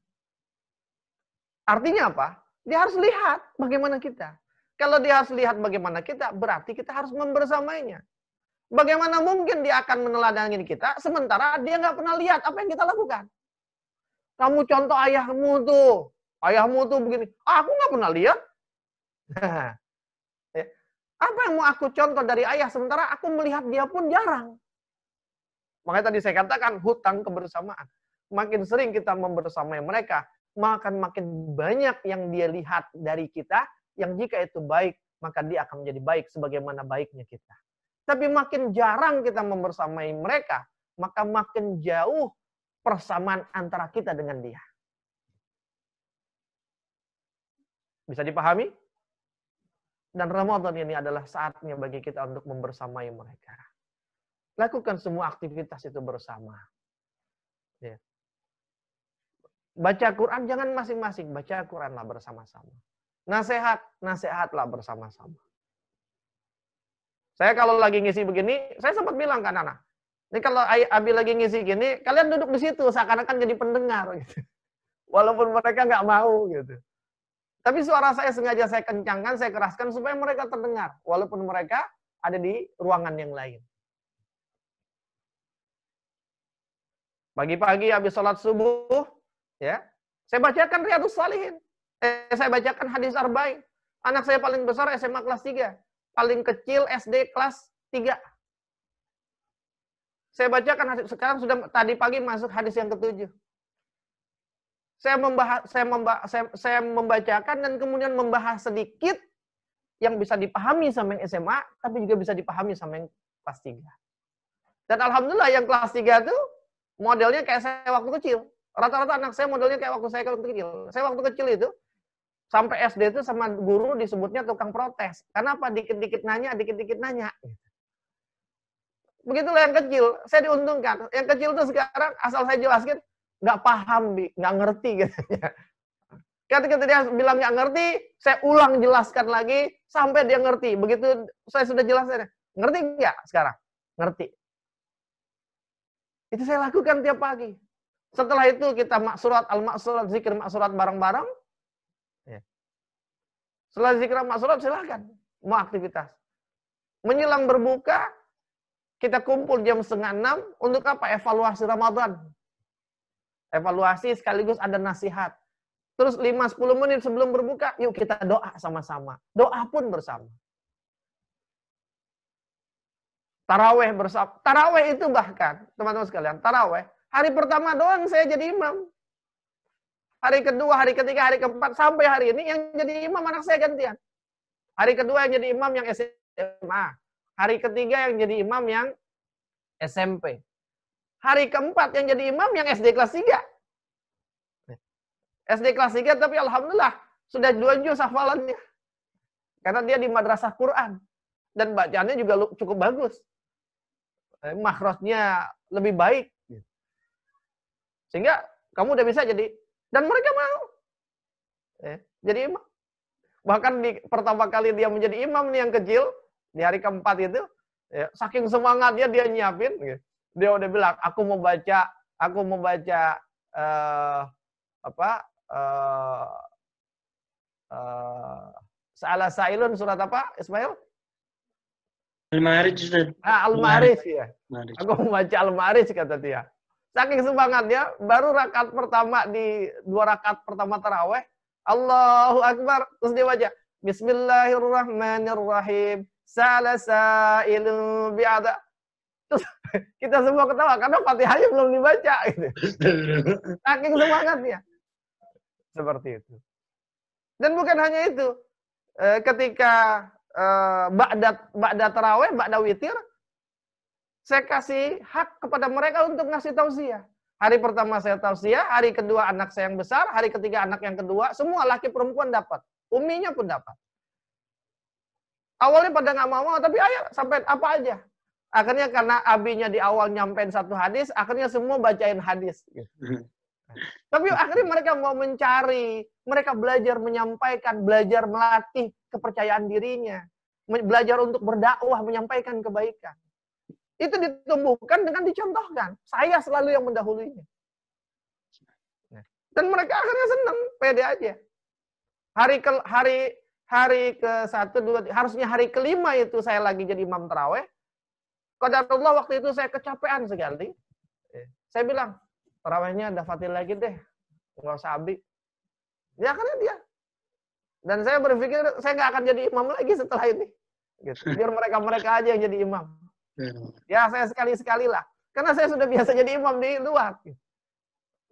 Artinya apa? Dia harus lihat bagaimana kita. Kalau dia harus lihat bagaimana kita, berarti kita harus membersamainya. Bagaimana mungkin dia akan meneladani kita, sementara dia nggak pernah lihat apa yang kita lakukan. Kamu contoh ayahmu tuh. Ayahmu tuh begini. Ah, aku nggak pernah lihat. Ya. Apa yang mau aku contoh dari ayah sementara aku melihat dia pun jarang. Makanya tadi saya katakan hutang kebersamaan. Makin sering kita membersamai mereka, makan makin banyak yang dia lihat dari kita, yang jika itu baik, maka dia akan menjadi baik sebagaimana baiknya kita. Tapi makin jarang kita membersamai mereka, maka makin jauh persamaan antara kita dengan dia. Bisa dipahami? Dan Ramadan ini adalah saatnya bagi kita untuk membersamai mereka. Lakukan semua aktivitas itu bersama. Ya. Baca Quran jangan masing-masing, baca Quranlah bersama-sama. Nasihat, nasihatlah bersama-sama. Saya kalau lagi ngisi begini, saya sempat bilang kan anak, ini kalau Abi lagi ngisi gini, kalian duduk di situ seakan-akan jadi pendengar gitu. Walaupun mereka nggak mau gitu. Tapi suara saya sengaja saya kencangkan, saya keraskan supaya mereka terdengar. Walaupun mereka ada di ruangan yang lain. Pagi-pagi habis sholat subuh, ya, saya bacakan Riyadus Salihin. Eh, saya bacakan hadis Arba'in. Anak saya paling besar SMA kelas 3. Paling kecil SD kelas 3. Saya bacakan hadis sekarang sudah tadi pagi masuk hadis yang ketujuh. Saya membahas saya, membah, saya, saya membacakan dan kemudian membahas sedikit yang bisa dipahami sama yang SMA, tapi juga bisa dipahami sama yang kelas 3. Dan alhamdulillah yang kelas 3 tuh modelnya kayak saya waktu kecil. Rata-rata anak saya modelnya kayak waktu saya waktu kecil. Saya waktu kecil itu sampai SD itu sama guru disebutnya tukang protes. Karena apa? Dikit-dikit nanya, dikit-dikit nanya. Begitulah yang kecil. Saya diuntungkan. Yang kecil itu sekarang asal saya jelaskan nggak paham, nggak ngerti katanya. Ketika dia bilang nggak ngerti, saya ulang jelaskan lagi sampai dia ngerti. Begitu saya sudah jelaskan, ngerti nggak sekarang? Ngerti. Itu saya lakukan tiap pagi. Setelah itu kita maksurat, al-maksurat, zikir maksurat bareng-bareng. Setelah zikir maksurat silahkan. Mau aktivitas. Menjelang berbuka, kita kumpul jam setengah enam untuk apa? Evaluasi Ramadan. Evaluasi sekaligus ada nasihat. Terus 5-10 menit sebelum berbuka, yuk kita doa sama-sama. Doa pun bersama. Taraweh bersama. Taraweh itu bahkan, teman-teman sekalian, taraweh. Hari pertama doang saya jadi imam. Hari kedua, hari ketiga, hari keempat, sampai hari ini yang jadi imam anak saya gantian. Hari kedua yang jadi imam yang SMA. Hari ketiga yang jadi imam yang SMP. Hari keempat yang jadi imam yang SD kelas 3. SD kelas 3 tapi alhamdulillah sudah dua juz hafalannya. Karena dia di madrasah Quran dan bacaannya juga cukup bagus. Eh, Makrosnya lebih baik. Sehingga kamu udah bisa jadi dan mereka mau. Eh, jadi imam. Bahkan di pertama kali dia menjadi imam nih yang kecil di hari keempat itu, ya, saking semangatnya dia nyiapin, gitu. dia udah bilang, aku mau baca, aku mau baca uh, apa uh, uh, Salah Sailun surat apa, Ismail? Al-Ma'arij. Ah, Al-Ma'arij, ya. Ma'arij. Aku membaca Al-Ma'arij, kata dia. Saking semangatnya, baru rakaat pertama di dua rakaat pertama taraweh, Allahu Akbar. Terus dia baca, Bismillahirrahmanirrahim. Salah sailun bi'ada. Terus kita semua ketawa, karena Fatihahnya belum dibaca. Gitu. Saking semangatnya. Seperti itu. Dan bukan hanya itu. Eh, Ketika eh, ba'da ba'da taraweh, ba'da witir, saya kasih hak kepada mereka untuk ngasih tausiah. Hari pertama saya tausiah, hari kedua anak saya yang besar, hari ketiga anak yang kedua, semua laki perempuan dapat. Uminya pun dapat. Awalnya pada nggak mau, tapi ayo sampai apa aja. Akhirnya karena abinya di awal nyampein satu hadis, akhirnya semua bacain hadis. Gitu. Tapi akhirnya mereka mau mencari, mereka belajar menyampaikan, belajar melatih kepercayaan dirinya, belajar untuk berdakwah, menyampaikan kebaikan. Itu ditumbuhkan dengan dicontohkan. Saya selalu yang mendahulunya. Dan mereka akhirnya senang, pede aja. Hari ke hari hari ke satu dua harusnya hari kelima itu saya lagi jadi imam teraweh. Qadarullah waktu itu saya kecapean sekali. Saya bilang, terawihnya ada fatil lagi deh. Nggak usah abi. Ya karena dia. Dan saya berpikir saya nggak akan jadi imam lagi setelah ini. Gitu. Biar mereka-mereka aja yang jadi imam. Ya saya sekali-sekali lah. Karena saya sudah biasa jadi imam di luar.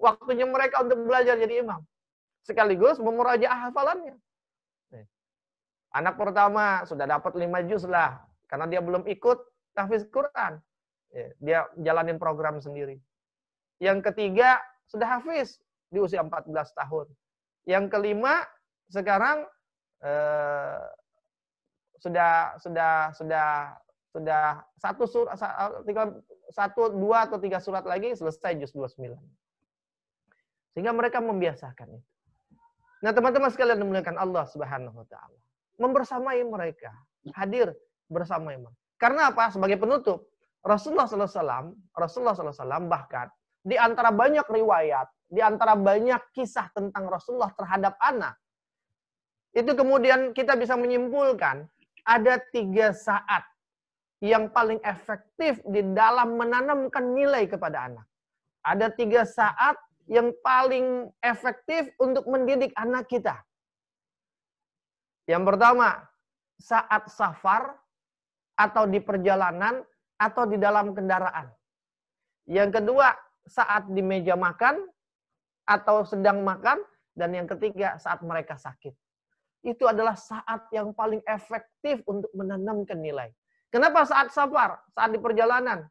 Waktunya mereka untuk belajar jadi imam. Sekaligus memurajaah hafalannya. Anak pertama sudah dapat lima juz lah. Karena dia belum ikut tahfiz Quran. Dia jalanin program sendiri. Yang ketiga sudah hafiz di usia 14 tahun. Yang kelima sekarang eh, sudah sudah sudah sudah satu surat tiga, satu dua atau tiga surat lagi selesai juz 29. Sehingga mereka membiasakan itu. Nah, teman-teman sekalian dimuliakan Allah Subhanahu wa taala. Membersamai mereka, hadir bersama mereka. Karena apa? Sebagai penutup, Rasulullah SAW, Rasulullah SAW bahkan di antara banyak riwayat, di antara banyak kisah tentang Rasulullah terhadap anak, itu kemudian kita bisa menyimpulkan ada tiga saat yang paling efektif di dalam menanamkan nilai kepada anak. Ada tiga saat yang paling efektif untuk mendidik anak kita. Yang pertama, saat safar atau di perjalanan atau di dalam kendaraan. Yang kedua, saat di meja makan atau sedang makan. Dan yang ketiga, saat mereka sakit. Itu adalah saat yang paling efektif untuk menanamkan nilai. Kenapa saat safar? Saat di perjalanan.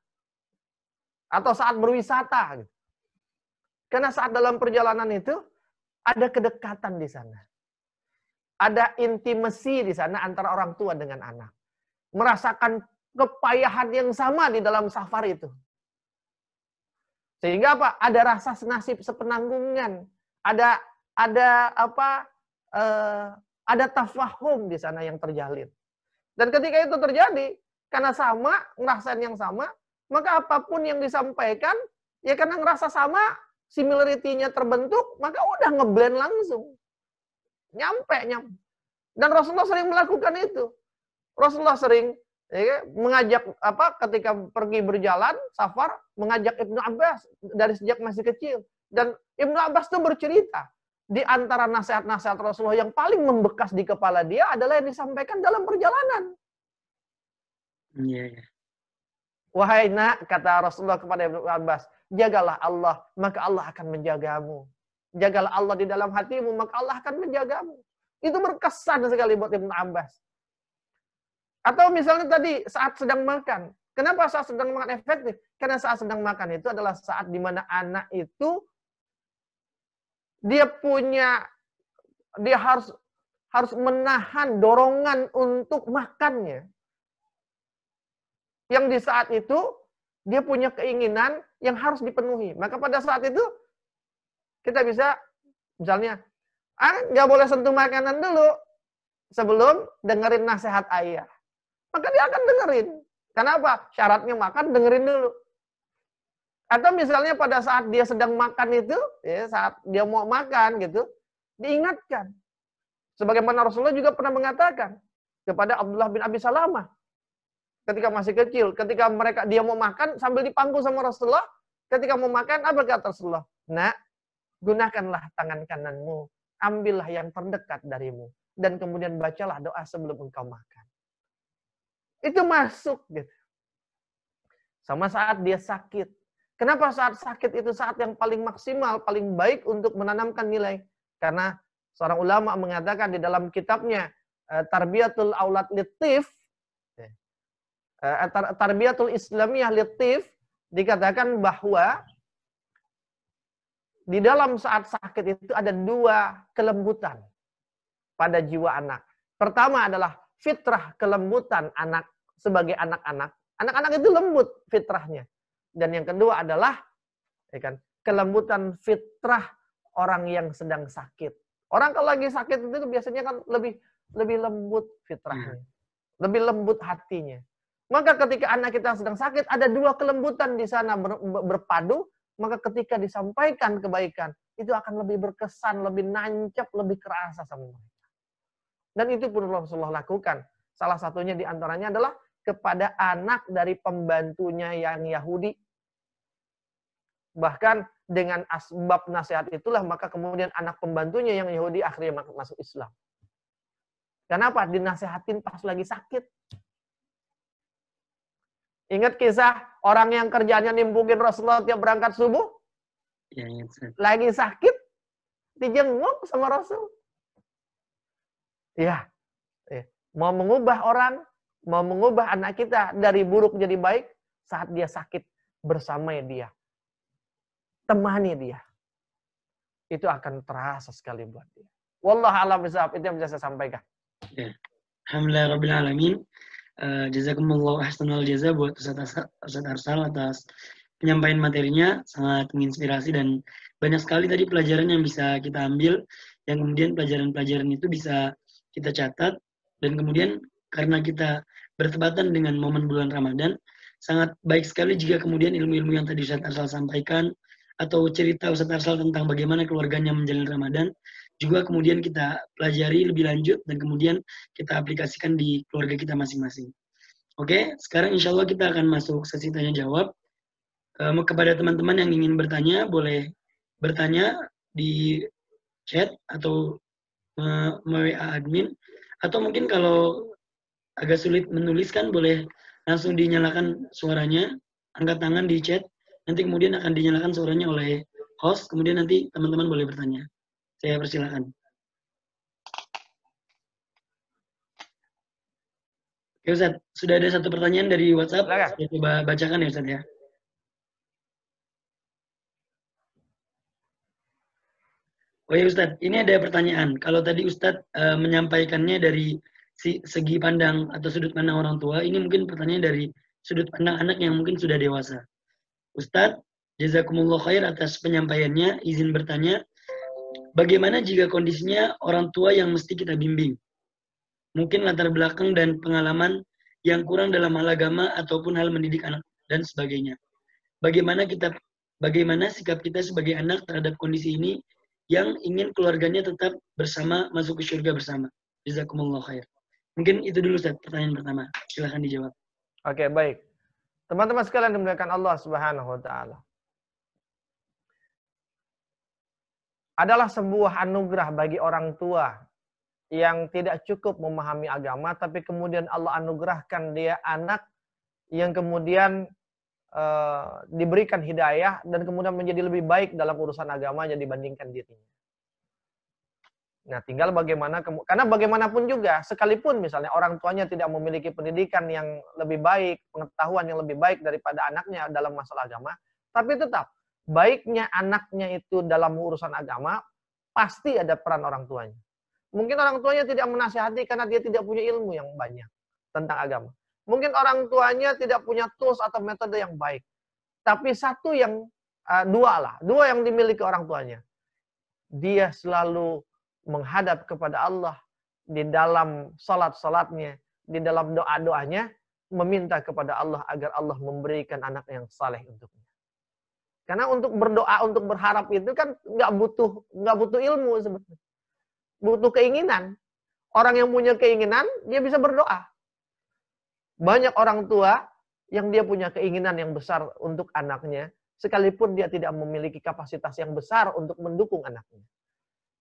atau saat berwisata. Karena saat dalam perjalanan itu ada kedekatan di sana. Ada intimasi di sana antara orang tua dengan anak. Merasakan kepayahan yang sama di dalam safar itu. Sehingga apa? Ada rasa senasib sepenanggungan. Ada ada apa? Uh, ada tafahum di sana yang terjalin. Dan ketika itu terjadi, karena sama, ngerasain yang sama, maka apa pun yang disampaikan, ya karena ngerasa sama, similarity-nya terbentuk, maka udah ngeblend langsung. Nyampe, nyampe. Dan Rasulullah sering melakukan itu. Rasulullah sering ya, mengajak apa ketika pergi berjalan safar mengajak Ibnu Abbas dari sejak masih kecil dan Ibnu Abbas itu bercerita di antara nasihat-nasihat Rasulullah yang paling membekas di kepala dia adalah yang disampaikan dalam perjalanan. Iya, yeah, Wahai nak, kata Rasulullah kepada Ibnu Abbas, jagalah Allah, maka Allah akan menjagamu. Jagalah Allah di dalam hatimu, maka Allah akan menjagamu. Itu berkesan sekali buat Ibnu Abbas. Atau misalnya tadi saat sedang makan. Kenapa saat sedang makan efektif? Karena saat sedang makan itu adalah saat di mana anak itu dia punya dia harus harus menahan dorongan untuk makannya yang di saat itu dia punya keinginan yang harus dipenuhi. Maka pada saat itu kita bisa misalnya ah nggak boleh sentuh makanan dulu sebelum dengerin nasihat ayah. Maka dia akan dengerin. Kenapa? Syaratnya makan dengerin dulu. Atau misalnya pada saat dia sedang makan itu, ya, saat dia mau makan gitu, diingatkan. Sebagaimana Rasulullah juga pernah mengatakan kepada Abdullah bin Abi Salamah, ketika masih kecil, ketika mereka dia mau makan sambil dipangku sama Rasulullah, ketika mau makan apa kata Rasulullah? Nak, gunakanlah tangan kananmu, ambillah yang terdekat darimu dan kemudian bacalah doa sebelum engkau makan. Itu masuk gitu. Sama saat dia sakit. Kenapa saat sakit itu saat yang paling maksimal, paling baik untuk menanamkan nilai? Karena seorang ulama mengatakan di dalam kitabnya eh, Tarbiyatul Aulad Litif tarbiyatul islamiyah litif dikatakan bahwa di dalam saat sakit itu ada dua kelembutan pada jiwa anak. Pertama adalah fitrah kelembutan anak sebagai anak-anak. Anak-anak itu lembut fitrahnya. Dan yang kedua adalah ya kan, kelembutan fitrah orang yang sedang sakit. Orang kalau lagi sakit itu biasanya kan lebih lebih lembut fitrahnya. Hmm. Lebih lembut hatinya. Maka ketika anak kita sedang sakit, ada dua kelembutan di sana ber, berpadu, maka ketika disampaikan kebaikan, itu akan lebih berkesan, lebih nancap, lebih kerasa sama mereka. Dan itu pun Rasulullah lakukan. Salah satunya di antaranya adalah kepada anak dari pembantunya yang Yahudi. Bahkan dengan asbab nasihat itulah maka kemudian anak pembantunya yang Yahudi akhirnya masuk Islam. Kenapa? Dinasehatin pas lagi sakit. Ingat kisah orang yang kerjanya nimbukin Rasulullah tiap berangkat subuh? Ya, ingat. Lagi sakit, dijenguk sama Rasul. Ya, ya, mau mengubah orang, mau mengubah anak kita dari buruk jadi baik saat dia sakit bersama dia. Temani dia. Itu akan terasa sekali buat dia. Wallah alam itu yang bisa saya sampaikan. Ya. Alhamdulillah Rabbil Alamin. Uh, Jazakumullah ahsanal jaza buat Ustaz Arsal atas penyampaian materinya sangat menginspirasi dan banyak sekali tadi pelajaran yang bisa kita ambil yang kemudian pelajaran-pelajaran itu bisa kita catat. Dan kemudian karena kita bertepatan dengan momen bulan Ramadan sangat baik sekali jika kemudian ilmu-ilmu yang tadi Ustaz Arsal sampaikan atau cerita Ustaz Arsal tentang bagaimana keluarganya menjalani Ramadan juga kemudian kita pelajari lebih lanjut dan kemudian kita aplikasikan di keluarga kita masing-masing. Oke, sekarang insya Allah kita akan masuk sesi tanya jawab. Kepada teman-teman yang ingin bertanya, boleh bertanya di chat atau WA admin. Atau mungkin kalau agak sulit menuliskan, boleh langsung dinyalakan suaranya, angkat tangan di chat. Nanti kemudian akan dinyalakan suaranya oleh host, kemudian nanti teman-teman boleh bertanya. Saya persilahkan. Oke Ustaz, sudah ada satu pertanyaan dari WhatsApp. Saya coba bacakan ya Ustaz ya. Oh ya Ustadz, ini ada pertanyaan. Kalau tadi Ustadz e, eh, menyampaikannya dari si, segi pandang atau sudut pandang orang tua, ini mungkin pertanyaan dari sudut pandang anak yang mungkin sudah dewasa. Ustadz, jazakumullah khair atas penyampaiannya. Izin bertanya, bagaimana jika kondisinya orang tua yang mesti kita bimbing? Mungkin latar belakang dan pengalaman yang kurang dalam hal agama ataupun hal mendidik anak dan sebagainya. Bagaimana kita bagaimana sikap kita sebagai anak terhadap kondisi ini yang ingin keluarganya tetap bersama masuk ke surga bersama. Jazakumullah khair. Mungkin itu dulu Ustaz, pertanyaan pertama. Silahkan dijawab. Oke, baik. Teman-teman sekalian dimuliakan Allah Subhanahu wa taala. Adalah sebuah anugerah bagi orang tua yang tidak cukup memahami agama tapi kemudian Allah anugerahkan dia anak yang kemudian uh, diberikan hidayah dan kemudian menjadi lebih baik dalam urusan agamanya dibandingkan dirinya. Nah, tinggal bagaimana karena bagaimanapun juga sekalipun misalnya orang tuanya tidak memiliki pendidikan yang lebih baik, pengetahuan yang lebih baik daripada anaknya dalam masalah agama, tapi tetap baiknya anaknya itu dalam urusan agama pasti ada peran orang tuanya. Mungkin orang tuanya tidak menasihati karena dia tidak punya ilmu yang banyak tentang agama. Mungkin orang tuanya tidak punya tools atau metode yang baik. Tapi satu yang, uh, dua lah, dua yang dimiliki orang tuanya. Dia selalu menghadap kepada Allah di dalam salat-salatnya, di dalam doa-doanya, meminta kepada Allah agar Allah memberikan anak yang saleh untuknya. Karena untuk berdoa, untuk berharap itu kan nggak butuh nggak butuh ilmu sebetulnya, butuh keinginan. Orang yang punya keinginan dia bisa berdoa. Banyak orang tua yang dia punya keinginan yang besar untuk anaknya, sekalipun dia tidak memiliki kapasitas yang besar untuk mendukung anaknya.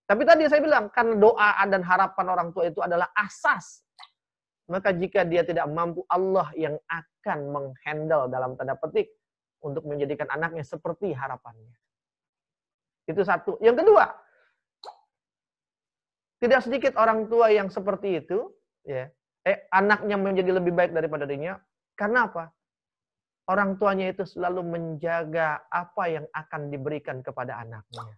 Tapi tadi saya bilang, kan doa dan harapan orang tua itu adalah asas. Maka jika dia tidak mampu, Allah yang akan menghandle dalam tanda petik untuk menjadikan anaknya seperti harapannya. Itu satu. Yang kedua, tidak sedikit orang tua yang seperti itu, ya, eh, anaknya menjadi lebih baik daripada dirinya. Karena apa? Orang tuanya itu selalu menjaga apa yang akan diberikan kepada anaknya.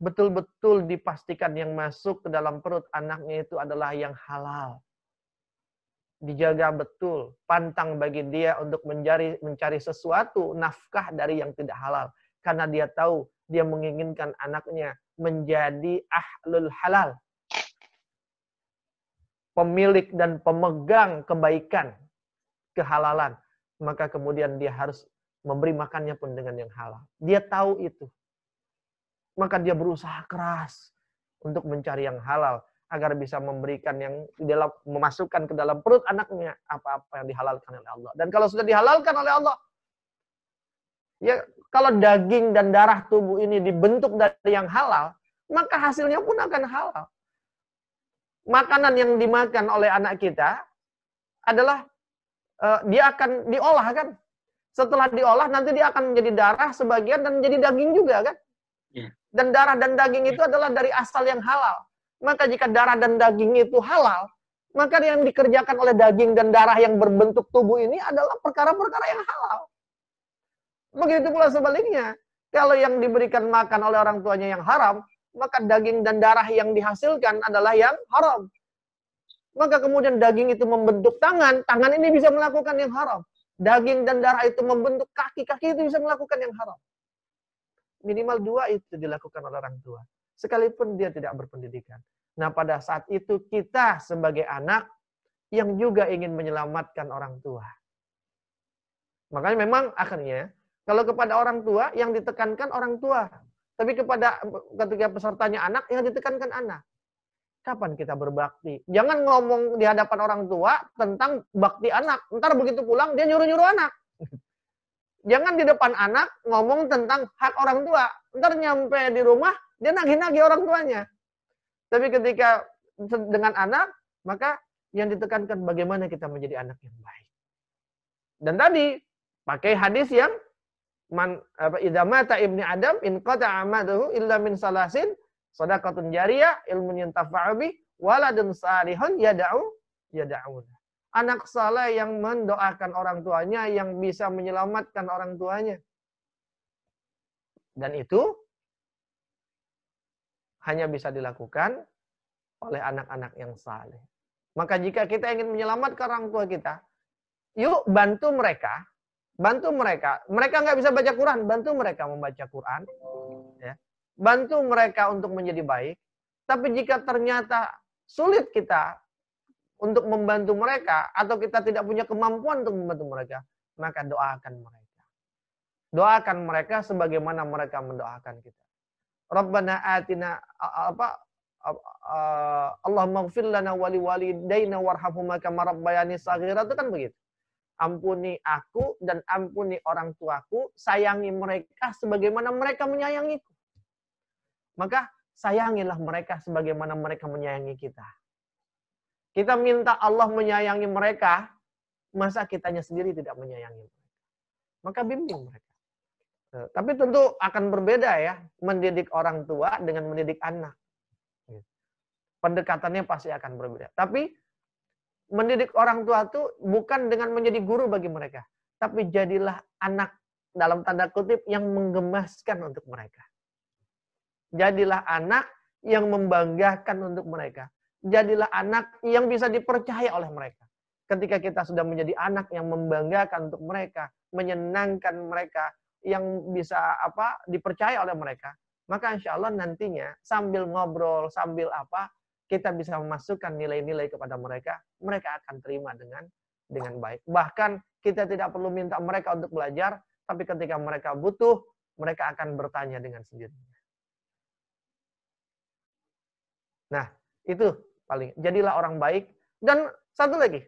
Betul-betul dipastikan yang masuk ke dalam perut anaknya itu adalah yang halal. Dijaga betul, pantang bagi dia untuk mencari mencari sesuatu nafkah dari yang tidak halal karena dia tahu dia menginginkan anaknya menjadi ahlul halal pemilik dan pemegang kebaikan, kehalalan, maka kemudian dia harus memberi makannya pun dengan yang halal. Dia tahu itu. Maka dia berusaha keras untuk mencari yang halal agar bisa memberikan yang di dalam memasukkan ke dalam perut anaknya apa-apa yang dihalalkan oleh Allah. Dan kalau sudah dihalalkan oleh Allah, ya kalau daging dan darah tubuh ini dibentuk dari yang halal, maka hasilnya pun akan halal makanan yang dimakan oleh anak kita adalah uh, dia akan diolah kan. Setelah diolah nanti dia akan menjadi darah sebagian dan menjadi daging juga kan. Yeah. Dan darah dan daging itu adalah dari asal yang halal. Maka jika darah dan daging itu halal, maka yang dikerjakan oleh daging dan darah yang berbentuk tubuh ini adalah perkara-perkara yang halal. Begitu pula sebaliknya. Kalau yang diberikan makan oleh orang tuanya yang haram, maka daging dan darah yang dihasilkan adalah yang haram. Maka kemudian daging itu membentuk tangan, tangan ini bisa melakukan yang haram. Daging dan darah itu membentuk kaki, kaki itu bisa melakukan yang haram. Minimal dua itu dilakukan oleh orang tua. Sekalipun dia tidak berpendidikan. Nah pada saat itu kita sebagai anak yang juga ingin menyelamatkan orang tua. Makanya memang akhirnya kalau kepada orang tua yang ditekankan orang tua. Tapi kepada ketika pesertanya anak, yang ditekankan anak. Kapan kita berbakti? Jangan ngomong di hadapan orang tua tentang bakti anak. Ntar begitu pulang, dia nyuruh-nyuruh anak. Jangan di depan anak ngomong tentang hak orang tua. Ntar nyampe di rumah, dia nagih-nagih orang tuanya. Tapi ketika dengan anak, maka yang ditekankan bagaimana kita menjadi anak yang baik. Dan tadi, pakai hadis yang man apa idza mata ibni adam in qata amaduhu illa min salasin sadaqatun jariyah ilmun yantafa'u bi waladun salihun yad'u yad'u anak saleh yang mendoakan orang tuanya yang bisa menyelamatkan orang tuanya dan itu hanya bisa dilakukan oleh anak-anak yang saleh. Maka jika kita ingin menyelamatkan orang tua kita, yuk bantu mereka, bantu mereka. Mereka nggak bisa baca Quran, bantu mereka membaca Quran, ya. bantu mereka untuk menjadi baik. Tapi jika ternyata sulit kita untuk membantu mereka atau kita tidak punya kemampuan untuk membantu mereka, maka doakan mereka. Doakan mereka sebagaimana mereka mendoakan kita. Rabbana atina apa Allah maghfir lana wali walidayna warhamhuma kama rabbayani saghira itu kan begitu. Ampuni aku dan ampuni orang tuaku, sayangi mereka sebagaimana mereka menyayangiku. Maka sayangilah mereka sebagaimana mereka menyayangi kita. Kita minta Allah menyayangi mereka, masa kitanya sendiri tidak menyayangi mereka. Maka bimbing mereka. Eh, tapi tentu akan berbeda ya, mendidik orang tua dengan mendidik anak pendekatannya pasti akan berbeda. Tapi mendidik orang tua itu bukan dengan menjadi guru bagi mereka, tapi jadilah anak dalam tanda kutip yang menggemaskan untuk mereka. Jadilah anak yang membanggakan untuk mereka. Jadilah anak yang bisa dipercaya oleh mereka. Ketika kita sudah menjadi anak yang membanggakan untuk mereka, menyenangkan mereka, yang bisa apa dipercaya oleh mereka, maka insya Allah nantinya sambil ngobrol, sambil apa, kita bisa memasukkan nilai-nilai kepada mereka, mereka akan terima dengan dengan baik. Bahkan kita tidak perlu minta mereka untuk belajar, tapi ketika mereka butuh, mereka akan bertanya dengan sendirinya. Nah, itu paling. Jadilah orang baik dan satu lagi.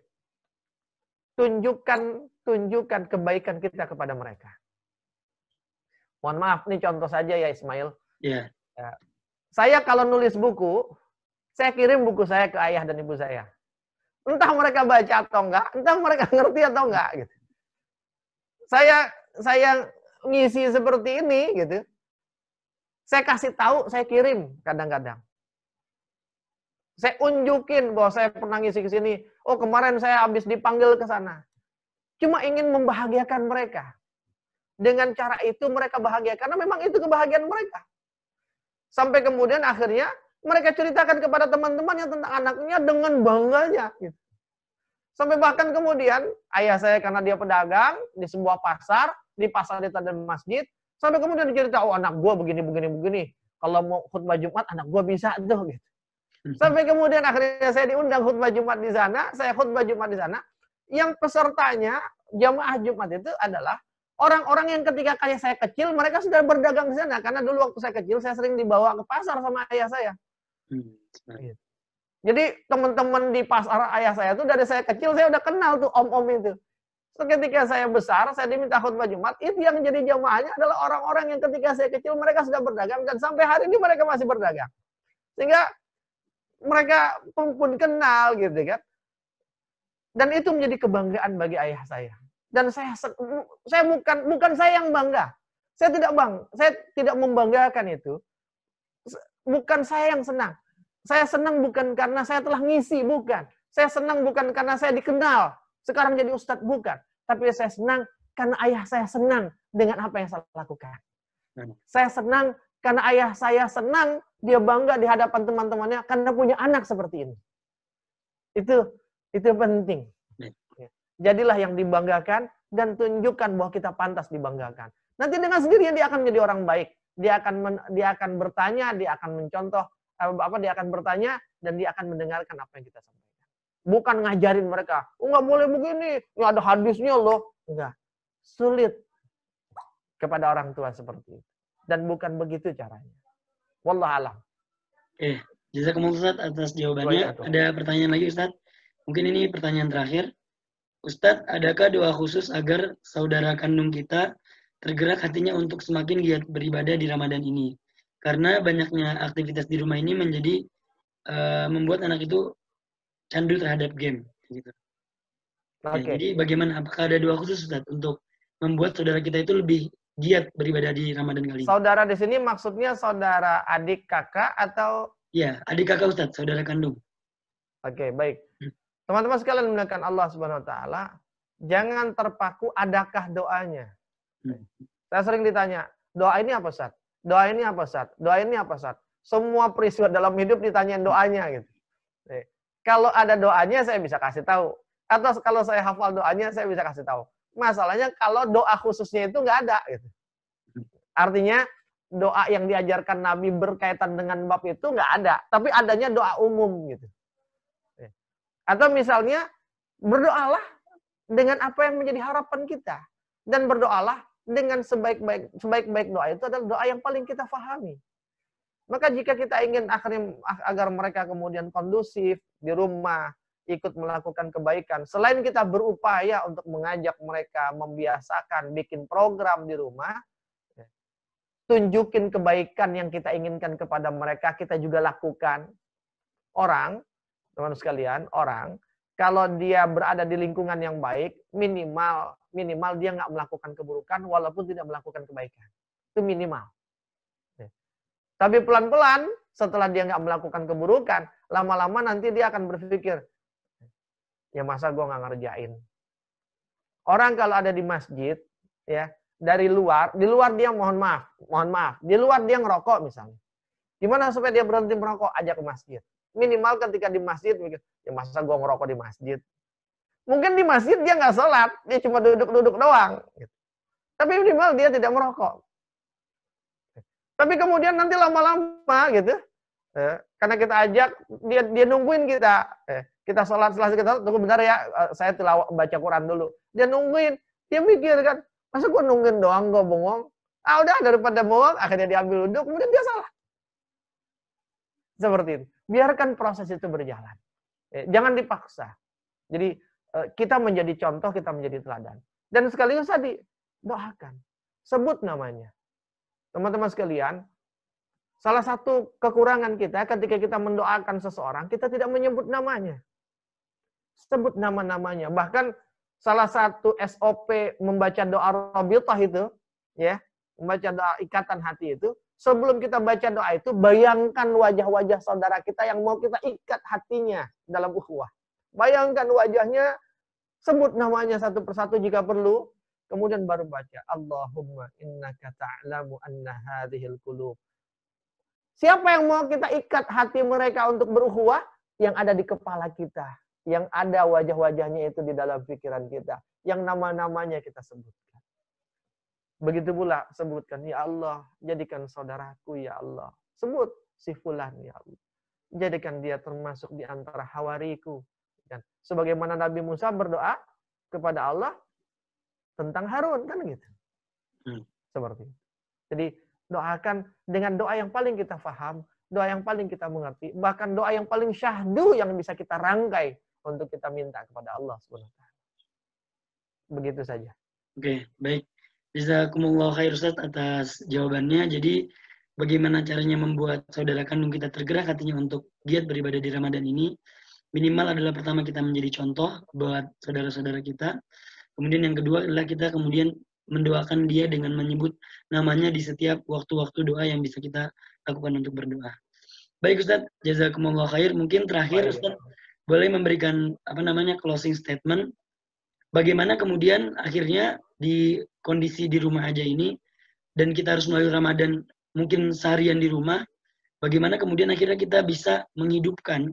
Tunjukkan tunjukkan kebaikan kita kepada mereka. Mohon maaf, ini contoh saja ya Ismail. Yeah. Saya kalau nulis buku, saya kirim buku saya ke ayah dan ibu saya. Entah mereka baca atau enggak, entah mereka ngerti atau enggak gitu. Saya saya ngisi seperti ini gitu. Saya kasih tahu, saya kirim kadang-kadang. Saya unjukin bahwa saya pernah ngisi ke sini. Oh, kemarin saya habis dipanggil ke sana. Cuma ingin membahagiakan mereka. Dengan cara itu mereka bahagia karena memang itu kebahagiaan mereka. Sampai kemudian akhirnya mereka ceritakan kepada teman-temannya tentang anaknya dengan bangganya. Gitu. Sampai bahkan kemudian ayah saya karena dia pedagang di sebuah pasar, di pasar di dan masjid, sampai kemudian dicerita, oh anak gua begini, begini, begini. Kalau mau khutbah Jumat, anak gua bisa tuh. Gitu. Hmm. Sampai kemudian akhirnya saya diundang khutbah Jumat di sana, saya khutbah Jumat di sana. Yang pesertanya, jamaah Jumat itu adalah orang-orang yang ketika kayak saya kecil, mereka sudah berdagang di sana. Karena dulu waktu saya kecil, saya sering dibawa ke pasar sama ayah saya. Hmm, iya. Jadi teman-teman di pasar ayah saya tuh dari saya kecil saya udah kenal tuh om-om itu. Ketika saya besar, saya diminta khutbah Jumat, itu yang jadi jamaahnya adalah orang-orang yang ketika saya kecil mereka sudah berdagang dan sampai hari ini mereka masih berdagang. Sehingga mereka pun, pun kenal gitu kan. Dan itu menjadi kebanggaan bagi ayah saya. Dan saya saya bukan bukan saya yang bangga. Saya tidak bang, saya tidak membanggakan itu. Bukan saya yang senang. Saya senang bukan karena saya telah ngisi, bukan. Saya senang bukan karena saya dikenal, sekarang jadi ustadz, bukan. Tapi saya senang karena ayah saya senang dengan apa yang saya lakukan. Hmm. Saya senang karena ayah saya senang, dia bangga di hadapan teman-temannya karena punya anak seperti ini. Itu itu penting. Jadilah yang dibanggakan dan tunjukkan bahwa kita pantas dibanggakan. Nanti dengan sendirinya dia akan menjadi orang baik. Dia akan men, dia akan bertanya, dia akan mencontoh, apa dia akan bertanya dan dia akan mendengarkan apa yang kita sampaikan. Bukan ngajarin mereka, oh nggak boleh begini, nggak ada hadisnya loh. Enggak. Sulit kepada orang tua seperti itu. Dan bukan begitu caranya. Wallah alam. Oke, jazakumullah Ustaz atas jawabannya. Ada pertanyaan lagi Ustaz? Mungkin ini pertanyaan terakhir. Ustadz, adakah doa khusus agar saudara kandung kita tergerak hatinya untuk semakin giat beribadah di Ramadan ini? karena banyaknya aktivitas di rumah ini menjadi uh, membuat anak itu candu terhadap game gitu. Okay. Ya, jadi bagaimana apakah ada dua khusus Ustaz untuk membuat saudara kita itu lebih giat beribadah di Ramadan kali ini? Saudara di sini maksudnya saudara adik kakak atau Iya, adik kakak Ustaz, saudara kandung. Oke, okay, baik. Teman-teman sekalian menggunakan Allah Subhanahu wa taala, jangan terpaku adakah doanya. Hmm. Saya sering ditanya, doa ini apa Ustaz? Doa ini apa, Ustaz? Doa ini apa, Ustaz? semua peristiwa dalam hidup ditanyain doanya gitu. Kalau ada doanya saya bisa kasih tahu. Atau kalau saya hafal doanya saya bisa kasih tahu. Masalahnya kalau doa khususnya itu nggak ada gitu. Artinya doa yang diajarkan Nabi berkaitan dengan bab itu nggak ada, tapi adanya doa umum gitu. Atau misalnya berdoalah dengan apa yang menjadi harapan kita dan berdoalah dengan sebaik-baik sebaik-baik doa itu adalah doa yang paling kita fahami. Maka jika kita ingin akhirnya agar mereka kemudian kondusif di rumah, ikut melakukan kebaikan, selain kita berupaya untuk mengajak mereka membiasakan bikin program di rumah, tunjukin kebaikan yang kita inginkan kepada mereka, kita juga lakukan. Orang, teman sekalian, orang kalau dia berada di lingkungan yang baik, minimal minimal dia nggak melakukan keburukan walaupun tidak melakukan kebaikan. Itu minimal. Tapi pelan-pelan setelah dia nggak melakukan keburukan, lama-lama nanti dia akan berpikir, ya masa gue nggak ngerjain. Orang kalau ada di masjid, ya dari luar, di luar dia mohon maaf, mohon maaf, di luar dia ngerokok misalnya. Gimana supaya dia berhenti merokok? Ajak ke masjid. Minimal ketika di masjid, ya masa gue ngerokok di masjid. Mungkin di masjid dia nggak sholat, dia cuma duduk-duduk doang. Gitu. Tapi minimal dia tidak merokok. Tapi kemudian nanti lama-lama gitu, eh, karena kita ajak, dia dia nungguin kita. Eh, kita sholat selesai kita tunggu bentar ya, eh, saya tilawah baca Quran dulu. Dia nungguin, dia mikir kan, masa gua nungguin doang gua bengong? Ah udah daripada bengong, akhirnya diambil duduk, kemudian dia salah. Seperti itu. Biarkan proses itu berjalan. Eh, jangan dipaksa. Jadi eh, kita menjadi contoh, kita menjadi teladan. Dan sekaligus tadi, doakan. Sebut namanya. Teman-teman sekalian, salah satu kekurangan kita ketika kita mendoakan seseorang, kita tidak menyebut namanya. Sebut nama-namanya. Bahkan salah satu SOP membaca doa Rabitah itu, ya, membaca doa ikatan hati itu, sebelum kita baca doa itu, bayangkan wajah-wajah saudara kita yang mau kita ikat hatinya dalam ukhuwah. Bayangkan wajahnya, sebut namanya satu persatu jika perlu, Kemudian baru baca Allahumma innaka ta'lamu anna hadhil qulub. Siapa yang mau kita ikat hati mereka untuk berukhuwah? Yang ada di kepala kita. Yang ada wajah-wajahnya itu di dalam pikiran kita. Yang nama-namanya kita sebutkan. Begitu pula sebutkan, Ya Allah, jadikan saudaraku, Ya Allah. Sebut si fulan, Ya Allah. Jadikan dia termasuk di antara hawariku. Dan sebagaimana Nabi Musa berdoa kepada Allah, tentang Harun kan gitu. Hmm. Seperti itu. Jadi doakan dengan doa yang paling kita faham, doa yang paling kita mengerti, bahkan doa yang paling syahdu yang bisa kita rangkai untuk kita minta kepada Allah Begitu saja. Oke, baik. Jazakumullah khair Ustaz atas jawabannya. Jadi bagaimana caranya membuat saudara kandung kita tergerak hatinya untuk giat beribadah di Ramadan ini? Minimal adalah pertama kita menjadi contoh buat saudara-saudara kita. Kemudian yang kedua adalah kita kemudian mendoakan dia dengan menyebut namanya di setiap waktu-waktu doa yang bisa kita lakukan untuk berdoa. Baik Ustaz, jazakumullah khair. Mungkin terakhir Ustaz boleh memberikan apa namanya closing statement bagaimana kemudian akhirnya di kondisi di rumah aja ini dan kita harus melalui Ramadan mungkin seharian di rumah bagaimana kemudian akhirnya kita bisa menghidupkan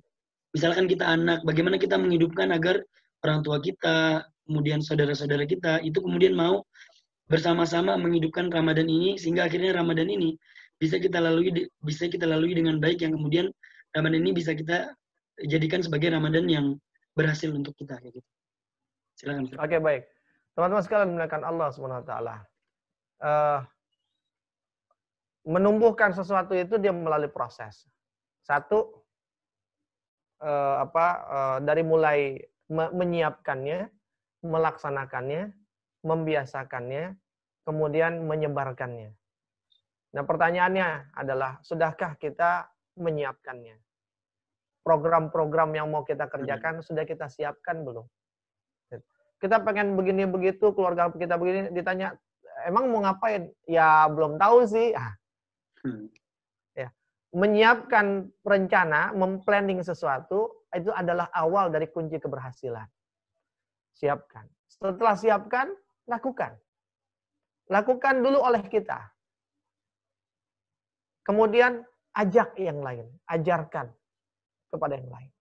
misalkan kita anak bagaimana kita menghidupkan agar orang tua kita kemudian saudara-saudara kita itu kemudian mau bersama-sama menghidupkan Ramadan ini sehingga akhirnya Ramadan ini bisa kita lalui bisa kita lalui dengan baik yang kemudian Ramadan ini bisa kita jadikan sebagai Ramadan yang berhasil untuk kita gitu. Silakan. Oke, okay, baik. Teman-teman sekalian menggunakan Allah Subhanahu wa taala. Uh, menumbuhkan sesuatu itu dia melalui proses. Satu uh, apa uh, dari mulai menyiapkannya, melaksanakannya, membiasakannya, kemudian menyebarkannya. Nah, pertanyaannya adalah, sudahkah kita menyiapkannya? Program-program yang mau kita kerjakan, hmm. sudah kita siapkan belum? Kita pengen begini begitu, keluarga kita begini, ditanya, emang mau ngapain? Ya, belum tahu sih. Ah. Hmm. Ya. Menyiapkan rencana, memplanning sesuatu, itu adalah awal dari kunci keberhasilan siapkan. Setelah siapkan, lakukan. Lakukan dulu oleh kita. Kemudian ajak yang lain, ajarkan kepada yang lain.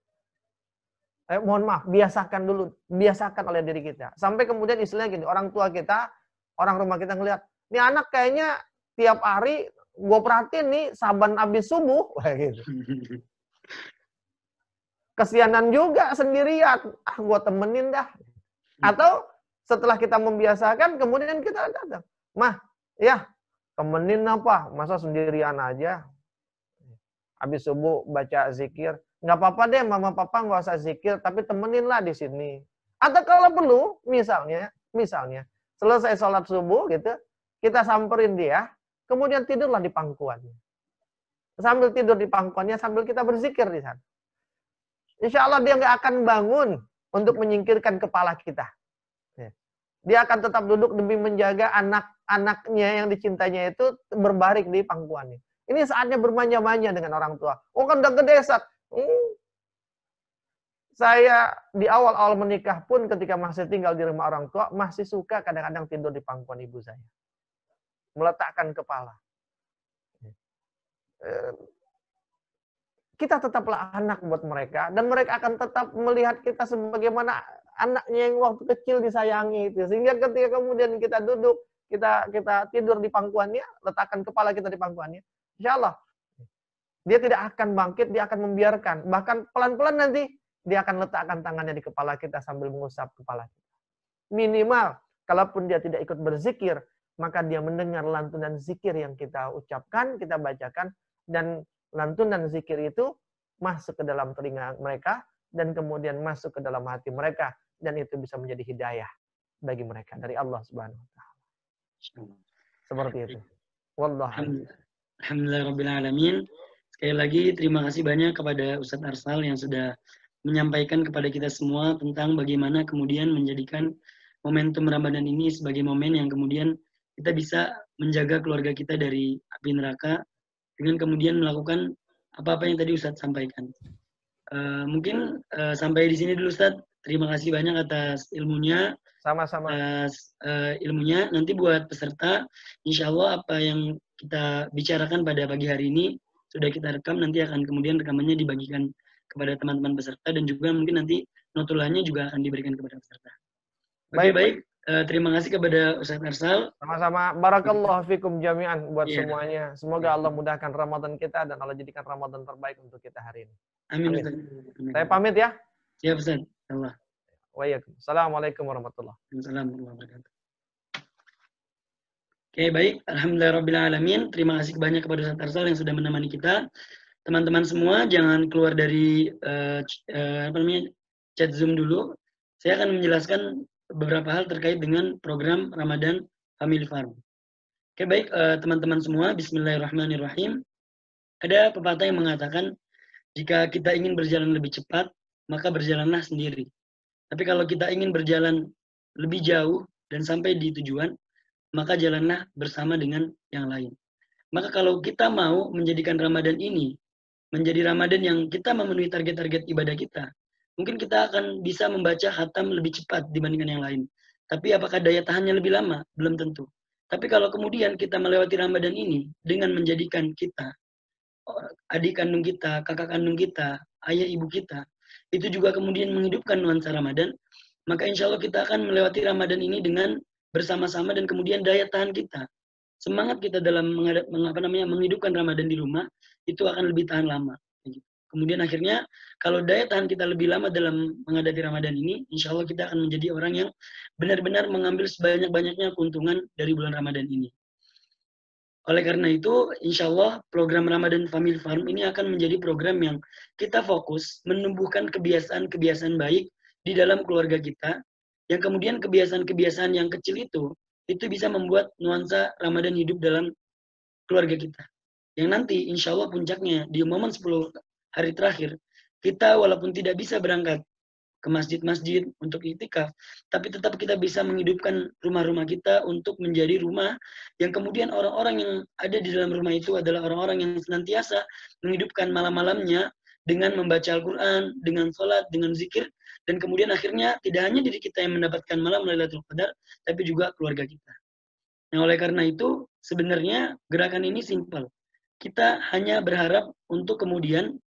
Eh, mohon maaf, biasakan dulu, biasakan oleh diri kita. Sampai kemudian istilahnya gini, orang tua kita, orang rumah kita ngelihat, ini anak kayaknya tiap hari gue perhatiin nih saban habis subuh, kayak gitu. Kesianan juga sendirian, ah gue temenin dah. Atau setelah kita membiasakan, kemudian kita datang, mah, ya temenin apa? Masa sendirian aja? Habis subuh baca zikir, nggak apa-apa deh mama papa nggak usah zikir, tapi temenin lah di sini. Atau kalau perlu, misalnya, misalnya selesai sholat subuh gitu, kita samperin dia, kemudian tidurlah di pangkuannya. Sambil tidur di pangkuannya, sambil kita berzikir di sana. Insya Allah dia nggak akan bangun untuk menyingkirkan kepala kita. Ya. Dia akan tetap duduk demi menjaga anak-anaknya yang dicintainya itu berbaring di pangkuannya. Ini saatnya bermanja-manja dengan orang tua. Oh kan udah gede, Hmm. Saya di awal-awal menikah pun ketika masih tinggal di rumah orang tua, masih suka kadang-kadang tidur di pangkuan ibu saya. Meletakkan kepala. Eh, kita tetaplah anak buat mereka, dan mereka akan tetap melihat kita sebagaimana anaknya yang waktu kecil disayangi itu. Sehingga ketika kemudian kita duduk, kita kita tidur di pangkuannya, letakkan kepala kita di pangkuannya, insya Allah dia tidak akan bangkit, dia akan membiarkan. Bahkan pelan-pelan nanti dia akan letakkan tangannya di kepala kita sambil mengusap kepala kita. Minimal, kalaupun dia tidak ikut berzikir, maka dia mendengar lantunan zikir yang kita ucapkan, kita bacakan, dan lantunan zikir itu masuk ke dalam telinga mereka, dan kemudian masuk ke dalam hati mereka, dan itu bisa menjadi hidayah bagi mereka dari Allah Subhanahu wa taala. Seperti itu. Wallah. Alhamdulillah alamin. Sekali lagi terima kasih banyak kepada Ustadz Arsal yang sudah menyampaikan kepada kita semua tentang bagaimana kemudian menjadikan momentum Ramadan ini sebagai momen yang kemudian kita bisa menjaga keluarga kita dari api neraka dengan kemudian melakukan apa-apa yang tadi Ustadz sampaikan. Uh, mungkin uh, sampai di sini dulu Ustadz. Terima kasih banyak atas ilmunya. Sama-sama. Atas uh, ilmunya. Nanti buat peserta, insya Allah apa yang kita bicarakan pada pagi hari ini sudah kita rekam nanti akan kemudian rekamannya dibagikan kepada teman-teman peserta dan juga mungkin nanti notulannya juga akan diberikan kepada peserta. Oke, baik. baik. Uh, terima kasih kepada Ustaz Arsal. Sama-sama. Barakallahu fikum jami'an buat yeah. semuanya. Semoga Allah mudahkan Ramadan kita dan Allah jadikan Ramadan terbaik untuk kita hari ini. Amin. Amin. Amin. Saya pamit ya. Siap, Ustaz. Allah. Assalamualaikum warahmatullahi wabarakatuh. Oke, baik. Alhamdulillah Terima kasih banyak kepada Ustaz Arsal yang sudah menemani kita. Teman-teman semua, jangan keluar dari uh, uh, apa namanya chat Zoom dulu. Saya akan menjelaskan beberapa hal terkait dengan program Ramadan Family Farm. Oke, baik uh, teman-teman semua. Bismillahirrahmanirrahim. Ada pepatah yang mengatakan, jika kita ingin berjalan lebih cepat, maka berjalanlah sendiri. Tapi kalau kita ingin berjalan lebih jauh dan sampai di tujuan, maka jalanlah bersama dengan yang lain. Maka kalau kita mau menjadikan Ramadan ini menjadi Ramadan yang kita memenuhi target-target ibadah kita, mungkin kita akan bisa membaca khatam lebih cepat dibandingkan yang lain. Tapi apakah daya tahannya lebih lama? Belum tentu. Tapi kalau kemudian kita melewati Ramadan ini dengan menjadikan kita, adik kandung kita, kakak kandung kita, ayah ibu kita, itu juga kemudian menghidupkan nuansa Ramadan, maka insya Allah kita akan melewati Ramadan ini dengan bersama-sama dan kemudian daya tahan kita semangat kita dalam menghadap, apa namanya menghidupkan Ramadan di rumah itu akan lebih tahan lama. Kemudian akhirnya kalau daya tahan kita lebih lama dalam menghadapi Ramadan ini, insya Allah kita akan menjadi orang yang benar-benar mengambil sebanyak-banyaknya keuntungan dari bulan Ramadan ini. Oleh karena itu, insya Allah program Ramadan Family Farm ini akan menjadi program yang kita fokus menumbuhkan kebiasaan-kebiasaan baik di dalam keluarga kita, yang kemudian kebiasaan-kebiasaan yang kecil itu, itu bisa membuat nuansa Ramadan hidup dalam keluarga kita. Yang nanti insya Allah puncaknya di momen 10 hari terakhir, kita walaupun tidak bisa berangkat ke masjid-masjid untuk itikaf, tapi tetap kita bisa menghidupkan rumah-rumah kita untuk menjadi rumah yang kemudian orang-orang yang ada di dalam rumah itu adalah orang-orang yang senantiasa menghidupkan malam-malamnya dengan membaca Al-Quran, dengan sholat, dengan zikir, dan kemudian akhirnya tidak hanya diri kita yang mendapatkan malam Lailatul Qadar, tapi juga keluarga kita. Nah, oleh karena itu sebenarnya gerakan ini simpel. kita hanya berharap untuk kemudian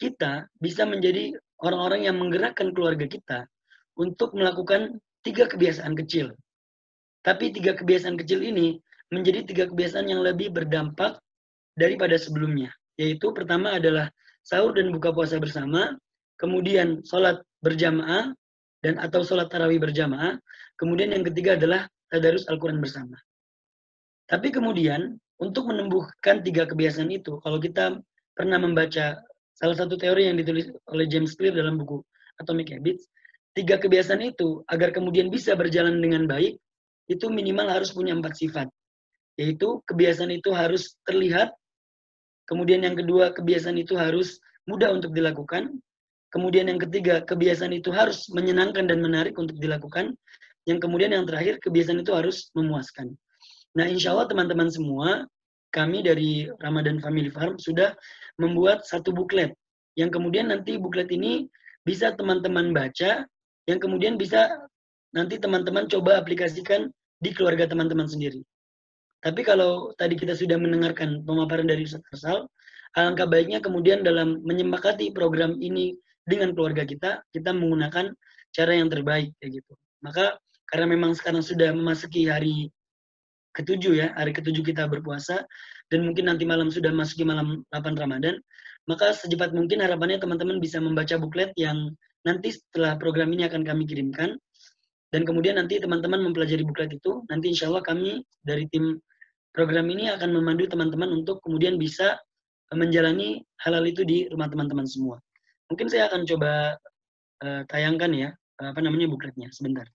kita bisa menjadi orang-orang yang menggerakkan keluarga kita untuk melakukan tiga kebiasaan kecil. Tapi tiga kebiasaan kecil ini menjadi tiga kebiasaan yang lebih berdampak daripada sebelumnya. Yaitu pertama adalah sahur dan buka puasa bersama, kemudian sholat berjamaah, dan atau sholat tarawih berjamaah, kemudian yang ketiga adalah tadarus Al-Quran bersama. Tapi kemudian, untuk menumbuhkan tiga kebiasaan itu, kalau kita pernah membaca salah satu teori yang ditulis oleh James Clear dalam buku Atomic Habits, tiga kebiasaan itu agar kemudian bisa berjalan dengan baik, itu minimal harus punya empat sifat. Yaitu kebiasaan itu harus terlihat, kemudian yang kedua kebiasaan itu harus mudah untuk dilakukan, kemudian yang ketiga kebiasaan itu harus menyenangkan dan menarik untuk dilakukan, yang kemudian yang terakhir kebiasaan itu harus memuaskan. Nah, insya Allah teman-teman semua, kami dari Ramadan Family Farm sudah membuat satu buklet yang kemudian nanti buklet ini bisa teman-teman baca, yang kemudian bisa nanti teman-teman coba aplikasikan di keluarga teman-teman sendiri. Tapi kalau tadi kita sudah mendengarkan pemaparan dari Ustaz Arsal, alangkah baiknya kemudian dalam menyempakati program ini dengan keluarga kita, kita menggunakan cara yang terbaik kayak gitu. Maka karena memang sekarang sudah memasuki hari ketujuh ya, hari ketujuh kita berpuasa, dan mungkin nanti malam sudah masuki malam 8 Ramadan, maka secepat mungkin harapannya teman-teman bisa membaca buklet yang nanti setelah program ini akan kami kirimkan, dan kemudian nanti teman-teman mempelajari buklet itu, nanti insya Allah kami dari tim program ini akan memandu teman-teman untuk kemudian bisa menjalani hal-hal itu di rumah teman-teman semua. Mungkin saya akan coba uh, tayangkan ya, apa namanya bukletnya sebentar.